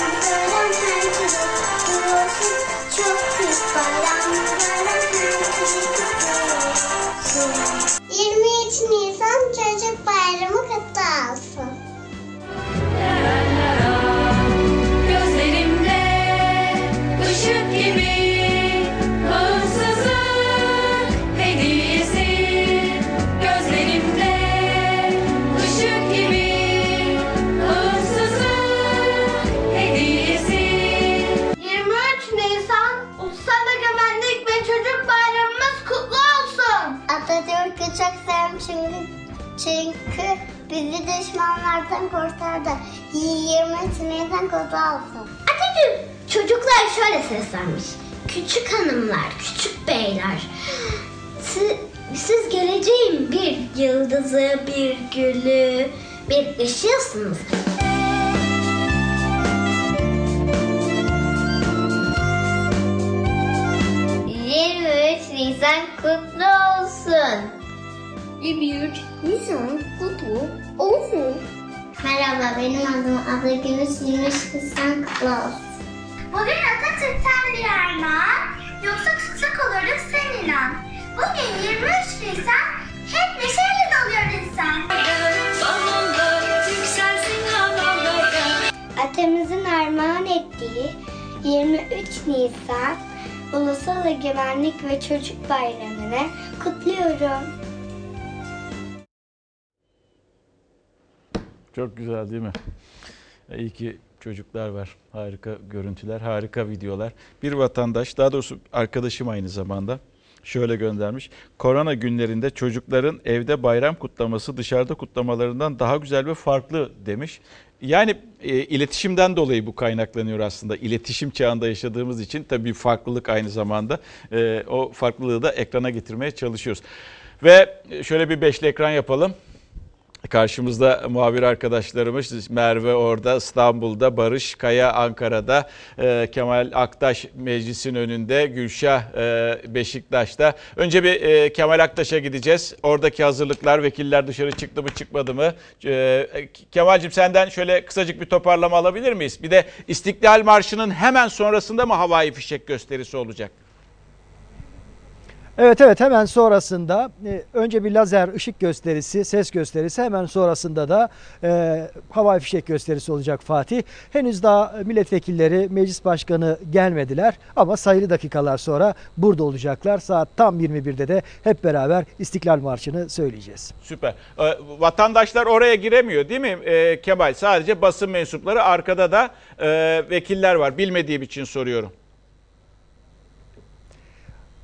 23 Nisan Çocuk Bayramı kutlu olsun. Gözlerimde ışık gibi Atatürk'ü çok seviyorum çünkü, çünkü bizi düşmanlardan kurtardı. 23 Nisan kutlu olsun. Atatürk çocuklar şöyle seslenmiş. Küçük hanımlar, küçük beyler. Siz, siz geleceğin bir yıldızı, bir gülü, bir ışığısınız. Nisan kutlu olsun. 23 Nisan kutlu olsun. Merhaba benim adım Abla Gümüş 23 Nisan kutlu olsun. Bugün Atatürk'ten bir armağan yoksa tutsak olurduk sen inan. Bugün 23 Nisan hep neşeyle doluyor insan. Atamızın armağan ettiği 23 Nisan Ulusal Egemenlik ve Çocuk Bayramı'nı kutluyorum. Çok güzel değil mi? İyi ki çocuklar var. Harika görüntüler, harika videolar. Bir vatandaş, daha doğrusu arkadaşım aynı zamanda şöyle göndermiş. Korona günlerinde çocukların evde bayram kutlaması dışarıda kutlamalarından daha güzel ve farklı demiş. Yani e, iletişimden dolayı bu kaynaklanıyor aslında. İletişim çağında yaşadığımız için tabii farklılık aynı zamanda. E, o farklılığı da ekrana getirmeye çalışıyoruz. Ve şöyle bir beşli ekran yapalım. Karşımızda muhabir arkadaşlarımız Merve orada İstanbul'da, Barış Kaya Ankara'da, e, Kemal Aktaş meclisin önünde, Gülşah e, Beşiktaş'ta. Önce bir e, Kemal Aktaş'a gideceğiz. Oradaki hazırlıklar, vekiller dışarı çıktı mı çıkmadı mı? E, Kemal'cim senden şöyle kısacık bir toparlama alabilir miyiz? Bir de İstiklal Marşı'nın hemen sonrasında mı havai fişek gösterisi olacak? Evet evet hemen sonrasında e, önce bir lazer ışık gösterisi, ses gösterisi hemen sonrasında da e, havai fişek gösterisi olacak Fatih. Henüz daha milletvekilleri, meclis başkanı gelmediler ama sayılı dakikalar sonra burada olacaklar. Saat tam 21'de de hep beraber İstiklal Marşı'nı söyleyeceğiz. Süper. Ee, vatandaşlar oraya giremiyor değil mi ee, Kemal? Sadece basın mensupları arkada da e, vekiller var. Bilmediğim için soruyorum.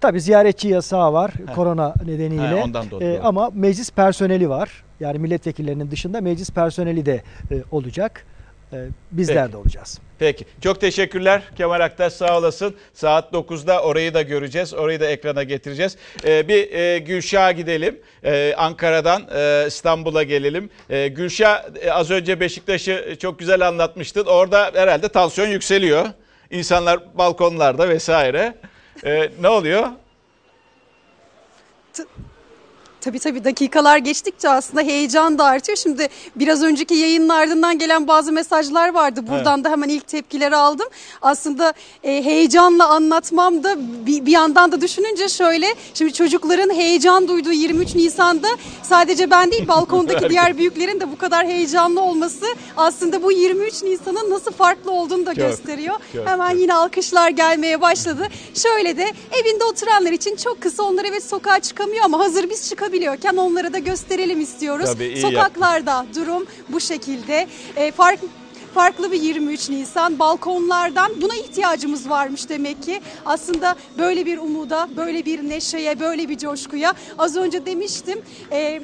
Tabi ziyaretçi yasağı var korona nedeniyle. He, ondan dolayı, Ee, doğru. ama meclis personeli var. Yani milletvekillerinin dışında meclis personeli de e, olacak. E, bizler Peki. de olacağız. Peki. Çok teşekkürler Kemal Aktaş sağ olasın. Saat 9'da orayı da göreceğiz. Orayı da ekrana getireceğiz. Ee, bir e, Gülşah'a gidelim. Ee, Ankara'dan e, İstanbul'a gelelim. Ee, Gülşah e, az önce Beşiktaş'ı çok güzel anlatmıştın. Orada herhalde tansiyon yükseliyor. İnsanlar balkonlarda vesaire. Ee, ne oluyor? Tabii tabii dakikalar geçtikçe aslında heyecan da artıyor. Şimdi biraz önceki yayının ardından gelen bazı mesajlar vardı. Buradan da hemen ilk tepkileri aldım. Aslında e, heyecanla anlatmam da bir, bir yandan da düşününce şöyle. Şimdi çocukların heyecan duyduğu 23 Nisan'da sadece ben değil balkondaki diğer büyüklerin de bu kadar heyecanlı olması aslında bu 23 Nisan'ın nasıl farklı olduğunu da Çok, gösteriyor. çok, Hemen çok. yine alkışlar gelmeye başladı. Şöyle de evinde oturanlar için çok kısa onlar evet sokağa çıkamıyor ama hazır biz çıkabiliyorken onlara da gösterelim istiyoruz. Tabii, iyi Sokaklarda durum bu şekilde. E, fark farklı bir 23 Nisan balkonlardan buna ihtiyacımız varmış demek ki. Aslında böyle bir umuda, böyle bir neşeye, böyle bir coşkuya az önce demiştim. e,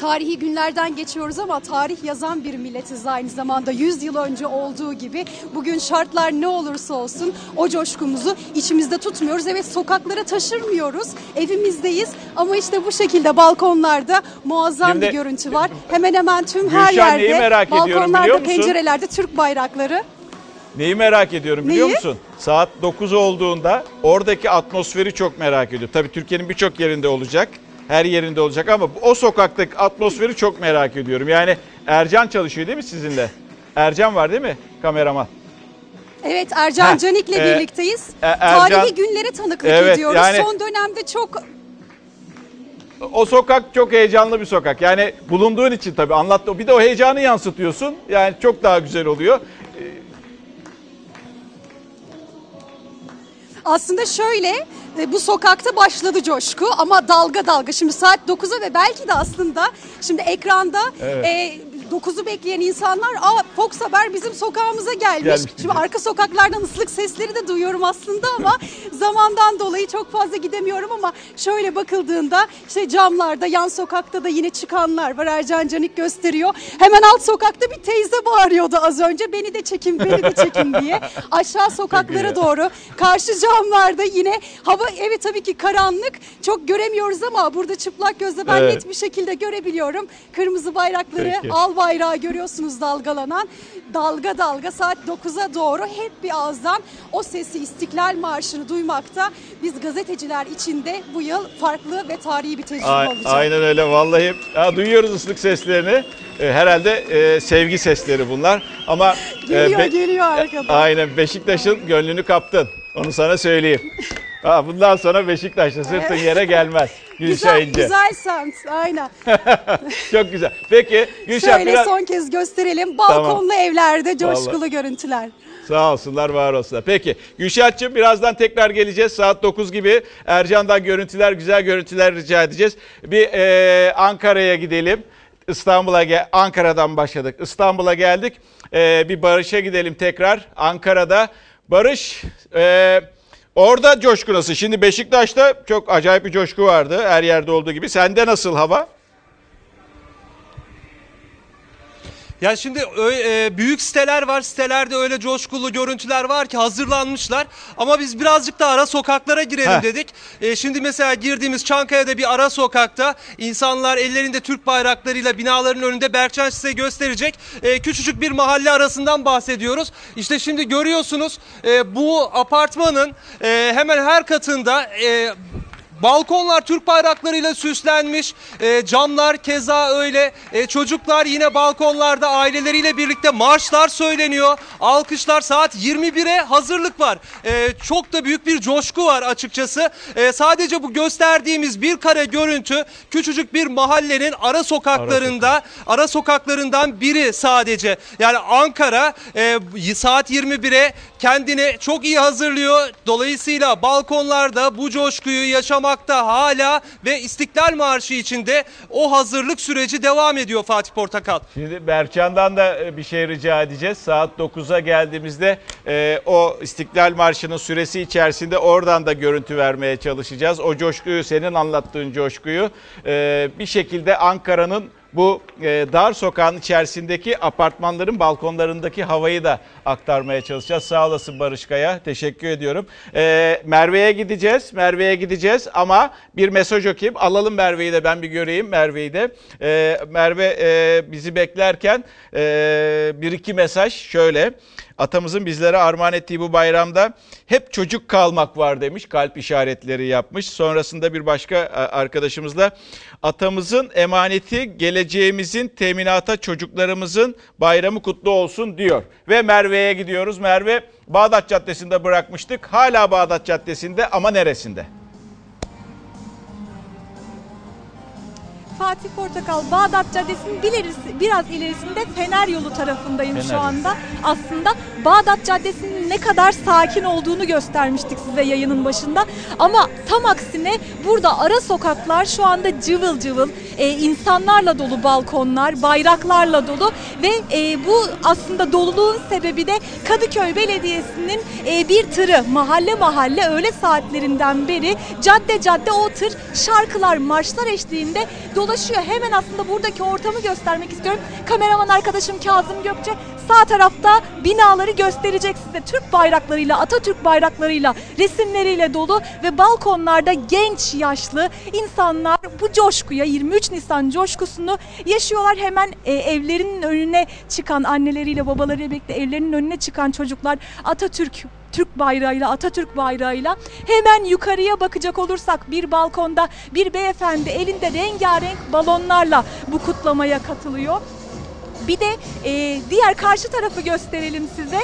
Tarihi günlerden geçiyoruz ama tarih yazan bir milletiz aynı zamanda 100 yıl önce olduğu gibi bugün şartlar ne olursa olsun o coşkumuzu içimizde tutmuyoruz. Evet sokaklara taşırmıyoruz evimizdeyiz ama işte bu şekilde balkonlarda muazzam Şimdi- bir görüntü var. Hemen hemen tüm her Gülşah, yerde neyi merak balkonlarda pencerelerde Türk bayrakları. Neyi merak ediyorum biliyor Neyi? musun? Saat 9 olduğunda oradaki atmosferi çok merak ediyorum. Tabii Türkiye'nin birçok yerinde olacak. Her yerinde olacak ama o sokaktaki atmosferi çok merak ediyorum. Yani Ercan çalışıyor değil mi sizinle? Ercan var değil mi kameraman? Evet Ercan Canik'le e, birlikteyiz. e, Ercan- Tarihi günlere tanıklık Evet, ediyoruz. yani- Son dönemde çok O sokak çok heyecanlı bir sokak. Yani bulunduğun için tabii anlattı. Bir de o heyecanı yansıtıyorsun. Yani çok daha güzel oluyor. Aslında şöyle e, bu sokakta başladı coşku ama dalga dalga şimdi saat 9'a ve belki de aslında şimdi ekranda Evet. e, 9'u bekleyen insanlar aa Fox Haber bizim sokağımıza gelmiş. Gelmiş Şimdi arka sokaklardan ıslık sesleri de duyuyorum aslında ama zamandan dolayı çok fazla gidemiyorum ama şöyle bakıldığında işte camlarda yan sokakta da yine çıkanlar var Ercan Canik gösteriyor. Hemen alt sokakta bir teyze bağırıyordu az önce beni de çekin beni de çekin diye. Aşağı sokaklara doğru karşı camlarda yine hava evet tabii ki karanlık çok göremiyoruz ama burada çıplak gözle ben Evet. net bir şekilde görebiliyorum. Kırmızı bayrakları Peki. al bayrağı görüyorsunuz dalgalanan. Dalga dalga saat 9'a doğru hep bir ağızdan o sesi İstiklal Marşı'nı duymakta. Biz gazeteciler için de bu yıl farklı ve tarihi bir tecrübe A- olacak. Aynen öyle vallahi. Ya, duyuyoruz ıslık seslerini. E, herhalde e, sevgi sesleri bunlar. Ama e, Geliyor, geliyor arkadan. Aynen Beşiktaş'ın gönlünü kaptın. Onu sana söyleyeyim. Ha, bundan sonra Beşiktaş'ta sırtın yere gelmez. Gülşah Güzel, İnce. güzel semt aynen. Çok güzel. Peki Gülşah Şöyle biraz... son kez gösterelim. Balkonlu evlerde coşkulu Vallahi. görüntüler. Sağ olsunlar, var olsunlar. Peki Gülşah'cığım birazdan tekrar geleceğiz. Saat 9 gibi Ercan'dan görüntüler, güzel görüntüler rica edeceğiz. Bir e, Ankara'ya gidelim. İstanbul'a gel Ankara'dan başladık. İstanbul'a geldik. Ee, bir Barış'a gidelim tekrar. Ankara'da Barış e, orada coşku nasıl? Şimdi Beşiktaş'ta çok acayip bir coşku vardı. Her yerde olduğu gibi. Sende nasıl hava? Ya şimdi e, büyük siteler var. Sitelerde öyle coşkulu görüntüler var ki hazırlanmışlar. Ama biz birazcık da ara sokaklara girelim Heh. dedik. E, şimdi mesela girdiğimiz Çankaya'da bir ara sokakta insanlar ellerinde Türk bayraklarıyla binaların önünde Berkcan size gösterecek. E, küçücük bir mahalle arasından bahsediyoruz. İşte şimdi görüyorsunuz e, bu apartmanın e, hemen her katında e, Balkonlar Türk bayraklarıyla süslenmiş. E, camlar keza öyle. E, çocuklar yine balkonlarda aileleriyle birlikte marşlar söyleniyor. Alkışlar saat 21'e hazırlık var. E, çok da büyük bir coşku var açıkçası. E, sadece bu gösterdiğimiz bir kare görüntü küçücük bir mahallenin ara sokaklarında ara sokaklarından biri sadece. Yani Ankara e, saat 21'e kendini çok iyi hazırlıyor. Dolayısıyla balkonlarda bu coşkuyu yaşamakta hala ve İstiklal Marşı içinde o hazırlık süreci devam ediyor Fatih Portakal. Şimdi Berçan'dan da e, bir şey rica edeceğiz. Saat 9'a geldiğimizde e, o İstiklal Marşı'nın süresi içerisinde oradan da görüntü vermeye çalışacağız. O coşkuyu, senin anlattığın coşkuyu e, bir şekilde Ankara'nın bu e, dar sokağın içerisindeki apartmanların balkonlarındaki havayı da aktarmaya çalışacağız. Sağ olasın Barış Kaya. Teşekkür ediyorum. E, Merve'ye gideceğiz. Merve'ye gideceğiz ama bir mesaj okuyayım. Alalım Merve'yi de ben bir göreyim Merve'yi de. E, Merve bizi beklerken bir iki mesaj şöyle. Atamızın bizlere armağan ettiği bu bayramda hep çocuk kalmak var demiş. Kalp işaretleri yapmış. Sonrasında bir başka e, arkadaşımızla atamızın emaneti geleceğimizin teminata çocuklarımızın bayramı kutlu olsun diyor. Ve Merve'ye gidiyoruz. Merve Bağdat Caddesi'nde bırakmıştık. Hala Bağdat Caddesi'nde ama neresinde? Fatih Portakal Bağdat Caddesi'nin ilerisi, biraz ilerisinde Fener Yolu tarafındayım Fener şu anda. Aslında Bağdat Caddesi'nin ne kadar sakin olduğunu göstermiştik size yayının başında. Ama tam aksine burada ara sokaklar şu anda cıvıl cıvıl, e, insanlarla dolu balkonlar, bayraklarla dolu ve e, bu aslında doluluğun sebebi de Kadıköy Belediyesi'nin e, bir tırı mahalle mahalle öğle saatlerinden beri cadde cadde o tır şarkılar, marşlar eşliğinde dolaşıyor. Hemen aslında buradaki ortamı göstermek istiyorum. Kameraman arkadaşım Kazım Gökçe sağ tarafta binaları gösterecek size. Türk bayraklarıyla, Atatürk bayraklarıyla, resimleriyle dolu ve balkonlarda genç, yaşlı insanlar bu coşkuya 23 Nisan coşkusunu yaşıyorlar. Hemen e, evlerinin önüne çıkan anneleriyle, babalarıyla birlikte evlerinin önüne çıkan çocuklar Atatürk Türk bayrağıyla, Atatürk bayrağıyla hemen yukarıya bakacak olursak bir balkonda bir beyefendi elinde rengarenk balonlarla bu kutlamaya katılıyor. Bir de e, diğer karşı tarafı gösterelim size.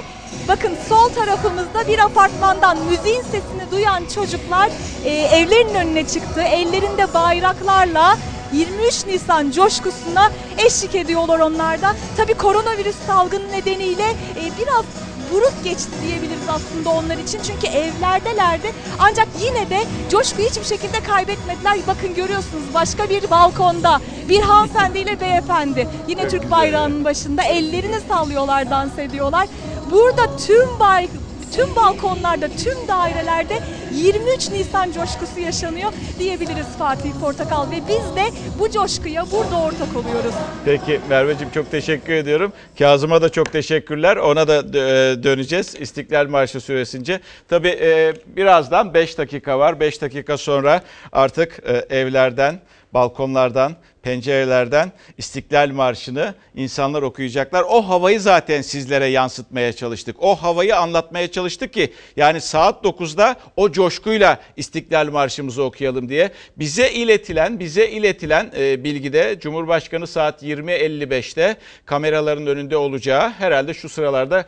Bakın sol tarafımızda bir apartmandan müziğin sesini duyan çocuklar e, evlerinin önüne çıktı. Ellerinde bayraklarla 23 Nisan coşkusuna eşlik ediyorlar onlar da. Tabii koronavirüs salgını nedeniyle e, biraz buruk geçti diyebiliriz aslında onlar için. Çünkü evlerdelerdi. Ancak yine de coşkuyu hiçbir şekilde kaybetmediler. Bakın görüyorsunuz başka bir balkonda bir hanımefendiyle beyefendi. Yine Türk bayrağının başında ellerini sallıyorlar, dans ediyorlar. Burada tüm bay tüm balkonlarda, tüm dairelerde 23 Nisan coşkusu yaşanıyor diyebiliriz Fatih Portakal ve biz de bu coşkuya burada ortak oluyoruz. Peki Merveciğim çok teşekkür ediyorum. Kazım'a da çok teşekkürler. Ona da e, döneceğiz İstiklal Marşı süresince. Tabii e, birazdan 5 dakika var. 5 dakika sonra artık e, evlerden, balkonlardan, pencerelerden İstiklal Marşı'nı insanlar okuyacaklar. O havayı zaten sizlere yansıtmaya çalıştık. O havayı anlatmaya çalıştık ki yani saat 9'da o coşkuyla İstiklal Marşımızı okuyalım diye. Bize iletilen, bize iletilen e, bilgide Cumhurbaşkanı saat 20.55'te kameraların önünde olacağı herhalde şu sıralarda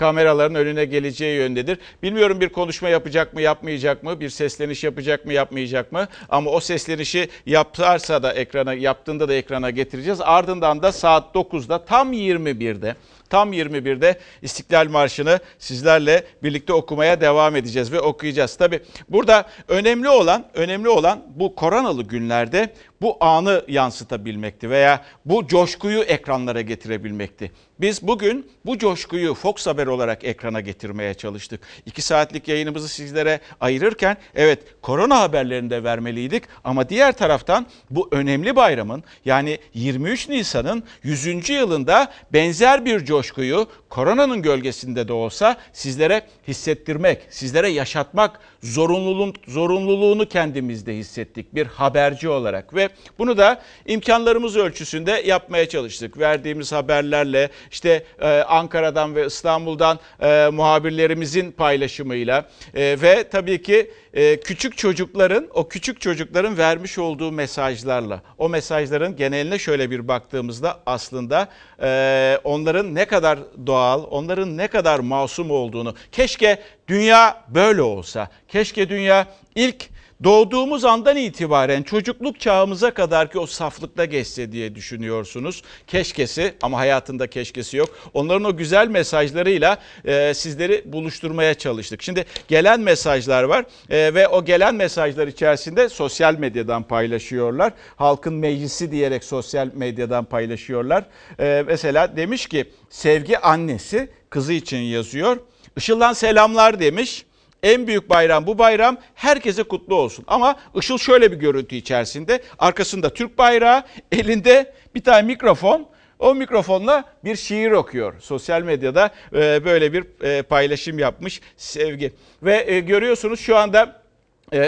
kameraların önüne geleceği yöndedir. Bilmiyorum bir konuşma yapacak mı, yapmayacak mı, bir sesleniş yapacak mı, yapmayacak mı? Ama o seslenişi yaparsa da ekrana, yaptığında da ekrana getireceğiz. Ardından da saat 9'da tam 21'de Tam 21'de İstiklal Marşı'nı sizlerle birlikte okumaya devam edeceğiz ve okuyacağız. Tabi burada önemli olan önemli olan bu koronalı günlerde bu anı yansıtabilmekti veya bu coşkuyu ekranlara getirebilmekti. Biz bugün bu coşkuyu Fox Haber olarak ekrana getirmeye çalıştık. İki saatlik yayınımızı sizlere ayırırken evet korona haberlerini de vermeliydik ama diğer taraftan bu önemli bayramın yani 23 Nisan'ın 100. yılında benzer bir coşkuyu koronanın gölgesinde de olsa sizlere hissettirmek, sizlere yaşatmak zorunluluğun, zorunluluğunu kendimizde hissettik bir haberci olarak ve bunu da imkanlarımız ölçüsünde yapmaya çalıştık. Verdiğimiz haberlerle işte e, Ankara'dan ve İstanbul'dan e, muhabirlerimizin paylaşımıyla e, ve tabii ki e, küçük çocukların o küçük çocukların vermiş olduğu mesajlarla o mesajların geneline şöyle bir baktığımızda aslında e, onların ne kadar doğal, onların ne kadar masum olduğunu keşke dünya böyle olsa. Keşke dünya ilk doğduğumuz andan itibaren çocukluk çağımıza kadar ki o saflıkta geçse diye düşünüyorsunuz. Keşkesi ama hayatında keşkesi yok. Onların o güzel mesajlarıyla e, sizleri buluşturmaya çalıştık. Şimdi gelen mesajlar var e, ve o gelen mesajlar içerisinde sosyal medyadan paylaşıyorlar. Halkın meclisi diyerek sosyal medyadan paylaşıyorlar. E, mesela demiş ki sevgi annesi kızı için yazıyor. Işıl'dan selamlar demiş. En büyük bayram bu bayram herkese kutlu olsun. Ama Işıl şöyle bir görüntü içerisinde. Arkasında Türk bayrağı, elinde bir tane mikrofon. O mikrofonla bir şiir okuyor. Sosyal medyada e, böyle bir e, paylaşım yapmış sevgi. Ve e, görüyorsunuz şu anda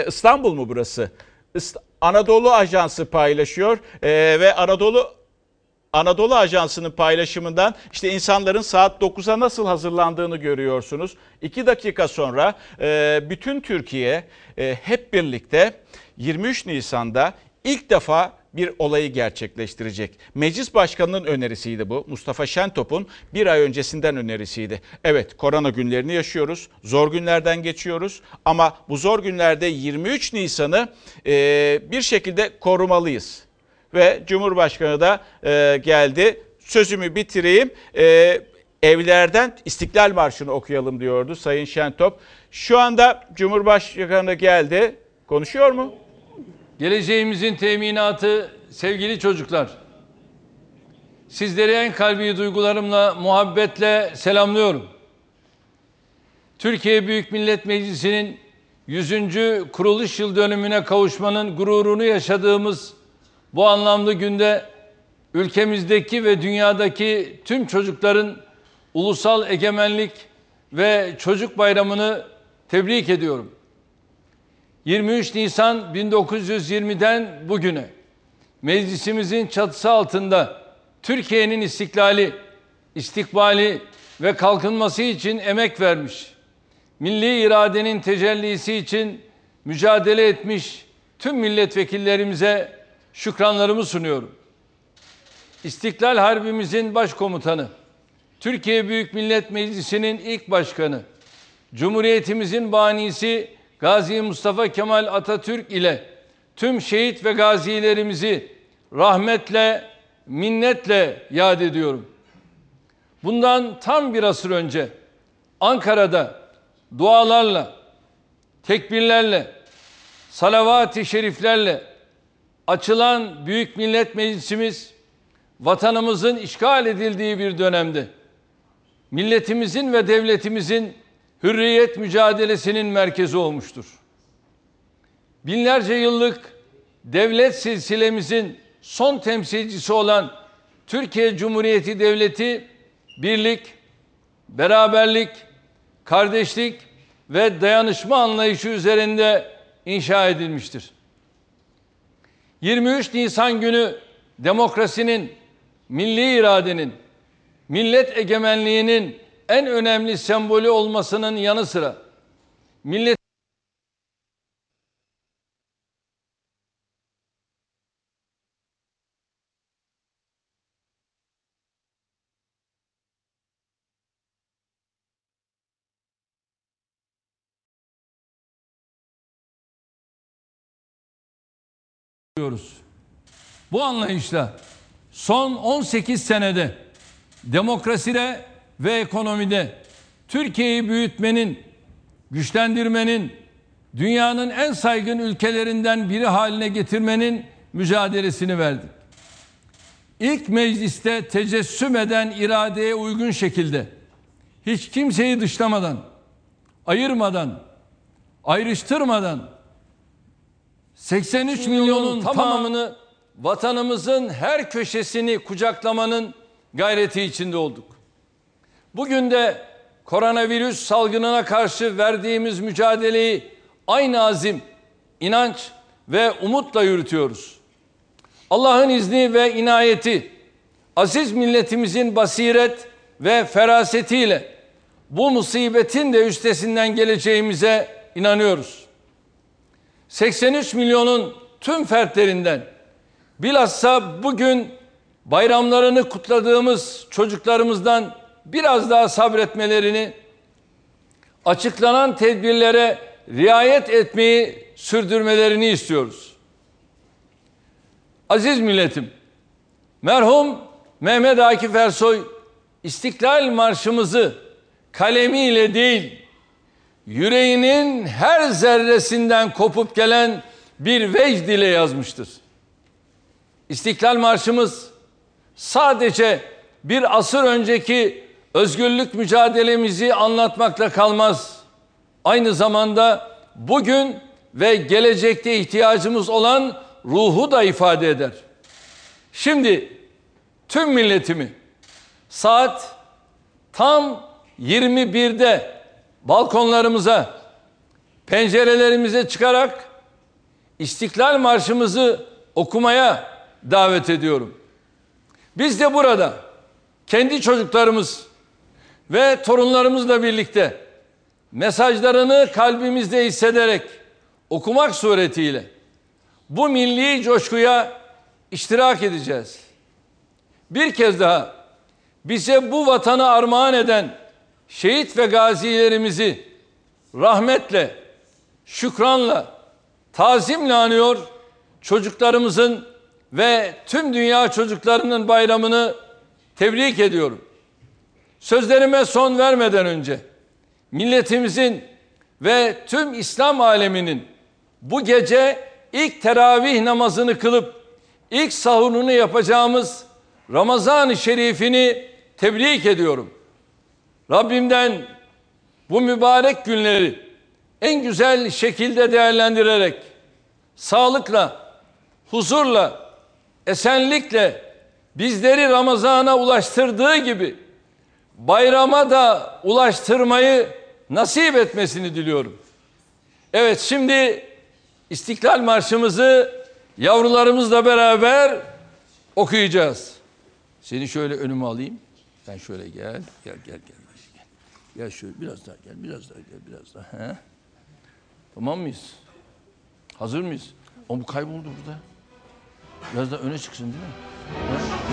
İstanbul mu burası? Anadolu Ajansı paylaşıyor ve Anadolu Anadolu Ajansı'nın paylaşımından işte insanların saat 9'a nasıl hazırlandığını görüyorsunuz. 2 dakika sonra e, bütün Türkiye e, hep birlikte 23 Nisan'da ilk defa bir olayı gerçekleştirecek. Meclis Başkanı'nın önerisiydi bu. Mustafa Şentop'un bir ay öncesinden önerisiydi. Evet korona günlerini yaşıyoruz. Zor günlerden geçiyoruz. Ama bu zor günlerde 23 Nisan'ı e, bir şekilde korumalıyız ve Cumhurbaşkanı da e, geldi. Sözümü bitireyim. E, evlerden İstiklal Marşı'nı okuyalım diyordu Sayın Şentop. Şu anda Cumhurbaşkanı geldi. Konuşuyor mu? Geleceğimizin teminatı sevgili çocuklar. Sizleri en kalbi duygularımla, muhabbetle selamlıyorum. Türkiye Büyük Millet Meclisi'nin 100. kuruluş yıl dönümüne kavuşmanın gururunu yaşadığımız bu anlamlı günde ülkemizdeki ve dünyadaki tüm çocukların ulusal egemenlik ve çocuk bayramını tebrik ediyorum. 23 Nisan 1920'den bugüne meclisimizin çatısı altında Türkiye'nin istiklali, istikbali ve kalkınması için emek vermiş, milli iradenin tecellisi için mücadele etmiş tüm milletvekillerimize şükranlarımı sunuyorum. İstiklal Harbimizin başkomutanı, Türkiye Büyük Millet Meclisi'nin ilk başkanı, Cumhuriyetimizin banisi Gazi Mustafa Kemal Atatürk ile tüm şehit ve gazilerimizi rahmetle, minnetle yad ediyorum. Bundan tam bir asır önce Ankara'da dualarla, tekbirlerle, salavat-ı şeriflerle açılan Büyük Millet Meclisimiz vatanımızın işgal edildiği bir dönemde milletimizin ve devletimizin hürriyet mücadelesinin merkezi olmuştur. Binlerce yıllık devlet silsilemizin son temsilcisi olan Türkiye Cumhuriyeti Devleti birlik, beraberlik, kardeşlik ve dayanışma anlayışı üzerinde inşa edilmiştir. 23 Nisan günü demokrasinin, milli iradenin, millet egemenliğinin en önemli sembolü olmasının yanı sıra millet diyoruz. Bu anlayışla son 18 senede demokraside ve ekonomide Türkiye'yi büyütmenin, güçlendirmenin, dünyanın en saygın ülkelerinden biri haline getirmenin mücadelesini verdik. İlk mecliste tecessüm eden iradeye uygun şekilde hiç kimseyi dışlamadan, ayırmadan, ayrıştırmadan 83 milyonun tamamını vatanımızın her köşesini kucaklamanın gayreti içinde olduk. Bugün de koronavirüs salgınına karşı verdiğimiz mücadeleyi aynı azim, inanç ve umutla yürütüyoruz. Allah'ın izni ve inayeti, aziz milletimizin basiret ve ferasetiyle bu musibetin de üstesinden geleceğimize inanıyoruz. 83 milyonun tüm fertlerinden bilhassa bugün bayramlarını kutladığımız çocuklarımızdan biraz daha sabretmelerini, açıklanan tedbirlere riayet etmeyi sürdürmelerini istiyoruz. Aziz milletim, merhum Mehmet Akif Ersoy İstiklal Marşımızı kalemiyle değil, yüreğinin her zerresinden kopup gelen bir vecd ile yazmıştır. İstiklal Marşımız sadece bir asır önceki özgürlük mücadelemizi anlatmakla kalmaz. Aynı zamanda bugün ve gelecekte ihtiyacımız olan ruhu da ifade eder. Şimdi tüm milletimi saat tam 21'de balkonlarımıza, pencerelerimize çıkarak İstiklal Marşımızı okumaya davet ediyorum. Biz de burada kendi çocuklarımız ve torunlarımızla birlikte mesajlarını kalbimizde hissederek okumak suretiyle bu milli coşkuya iştirak edeceğiz. Bir kez daha bize bu vatanı armağan eden şehit ve gazilerimizi rahmetle, şükranla, tazimle anıyor, çocuklarımızın ve tüm dünya çocuklarının bayramını tebrik ediyorum. Sözlerime son vermeden önce milletimizin ve tüm İslam aleminin bu gece ilk teravih namazını kılıp ilk sahurunu yapacağımız Ramazan-ı Şerifini tebrik ediyorum. Rabbimden bu mübarek günleri en güzel şekilde değerlendirerek sağlıkla, huzurla, esenlikle bizleri Ramazan'a ulaştırdığı gibi bayrama da ulaştırmayı nasip etmesini diliyorum. Evet şimdi İstiklal Marşımızı yavrularımızla beraber okuyacağız. Seni şöyle önüme alayım. Sen şöyle gel, gel, gel, gel. Gel, şöyle biraz daha gel, biraz daha gel, biraz daha. He? Tamam mıyız? Hazır mıyız? O bu kayboldu burada. Biraz daha öne çıksın değil mi? He?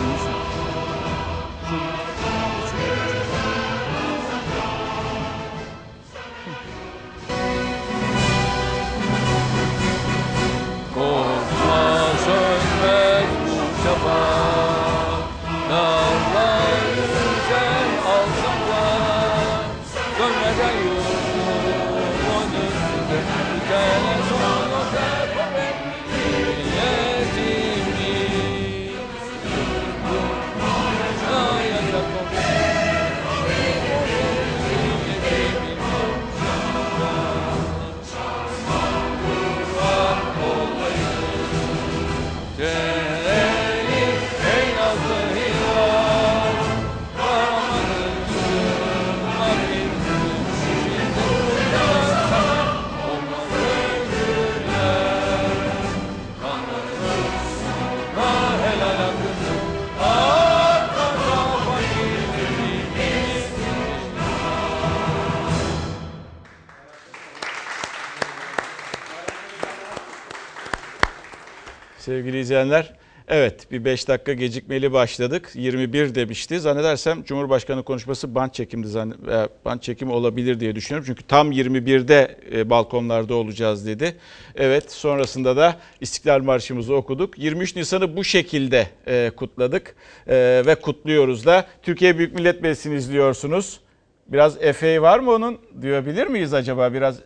Sevgili izleyenler, Evet bir 5 dakika gecikmeli başladık. 21 demişti. Zannedersem Cumhurbaşkanı konuşması bant çekimdi. Zann e, bant çekimi olabilir diye düşünüyorum. Çünkü tam 21'de e, balkonlarda olacağız dedi. Evet sonrasında da İstiklal Marşımızı okuduk. 23 Nisan'ı bu şekilde e, kutladık E, ve kutluyoruz da. Türkiye Büyük Millet Meclisi'ni izliyorsunuz. Biraz efeği var mı onun? Duyabilir miyiz acaba? Biraz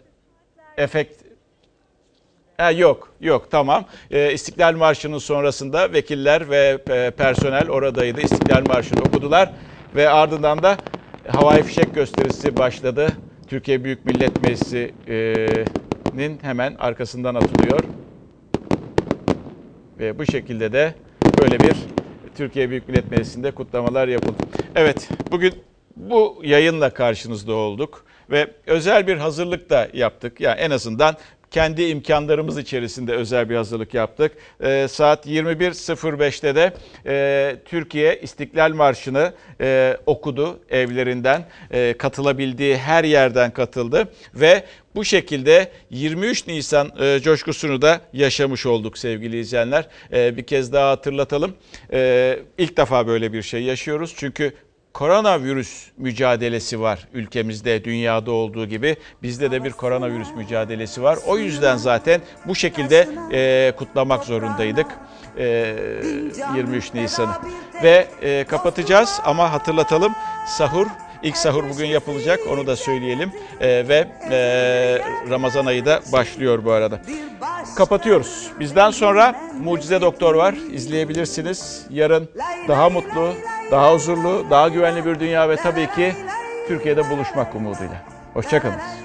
efekt Ha, yok, yok tamam. Ee, İstiklal Marşı'nın sonrasında vekiller ve e, personel oradaydı. İstiklal Marşı'nı okudular ve ardından da havai fişek gösterisi başladı. Türkiye Büyük Millet Meclisi'nin hemen arkasından atılıyor. Ve bu şekilde de böyle bir Türkiye Büyük Millet Meclisi'nde kutlamalar yapıldı. Evet, bugün bu yayınla karşınızda olduk ve özel bir hazırlık da yaptık. Yani en azından kendi imkanlarımız içerisinde özel bir hazırlık yaptık. Ee, saat 21.05'te de e, Türkiye İstiklal Marşı'nı e, okudu evlerinden. E, katılabildiği her yerden katıldı ve bu şekilde 23 Nisan e, coşkusunu da yaşamış olduk sevgili izleyenler. E, bir kez daha hatırlatalım. E, ilk defa böyle bir şey yaşıyoruz. Çünkü koronavirüs mücadelesi var ülkemizde, dünyada olduğu gibi bizde de bir koronavirüs mücadelesi var. O yüzden zaten bu şekilde e, kutlamak zorundaydık e, 23 Nisan'ı. Ve e, kapatacağız ama hatırlatalım sahur İlk sahur bugün yapılacak onu da söyleyelim E, ve e, Ramazan ayı da başlıyor bu arada. Kapatıyoruz. Bizden sonra Mucize Doktor var izleyebilirsiniz. Yarın daha mutlu, daha huzurlu, daha güvenli bir dünya ve tabii ki Türkiye'de buluşmak umuduyla. Hoşçakalın.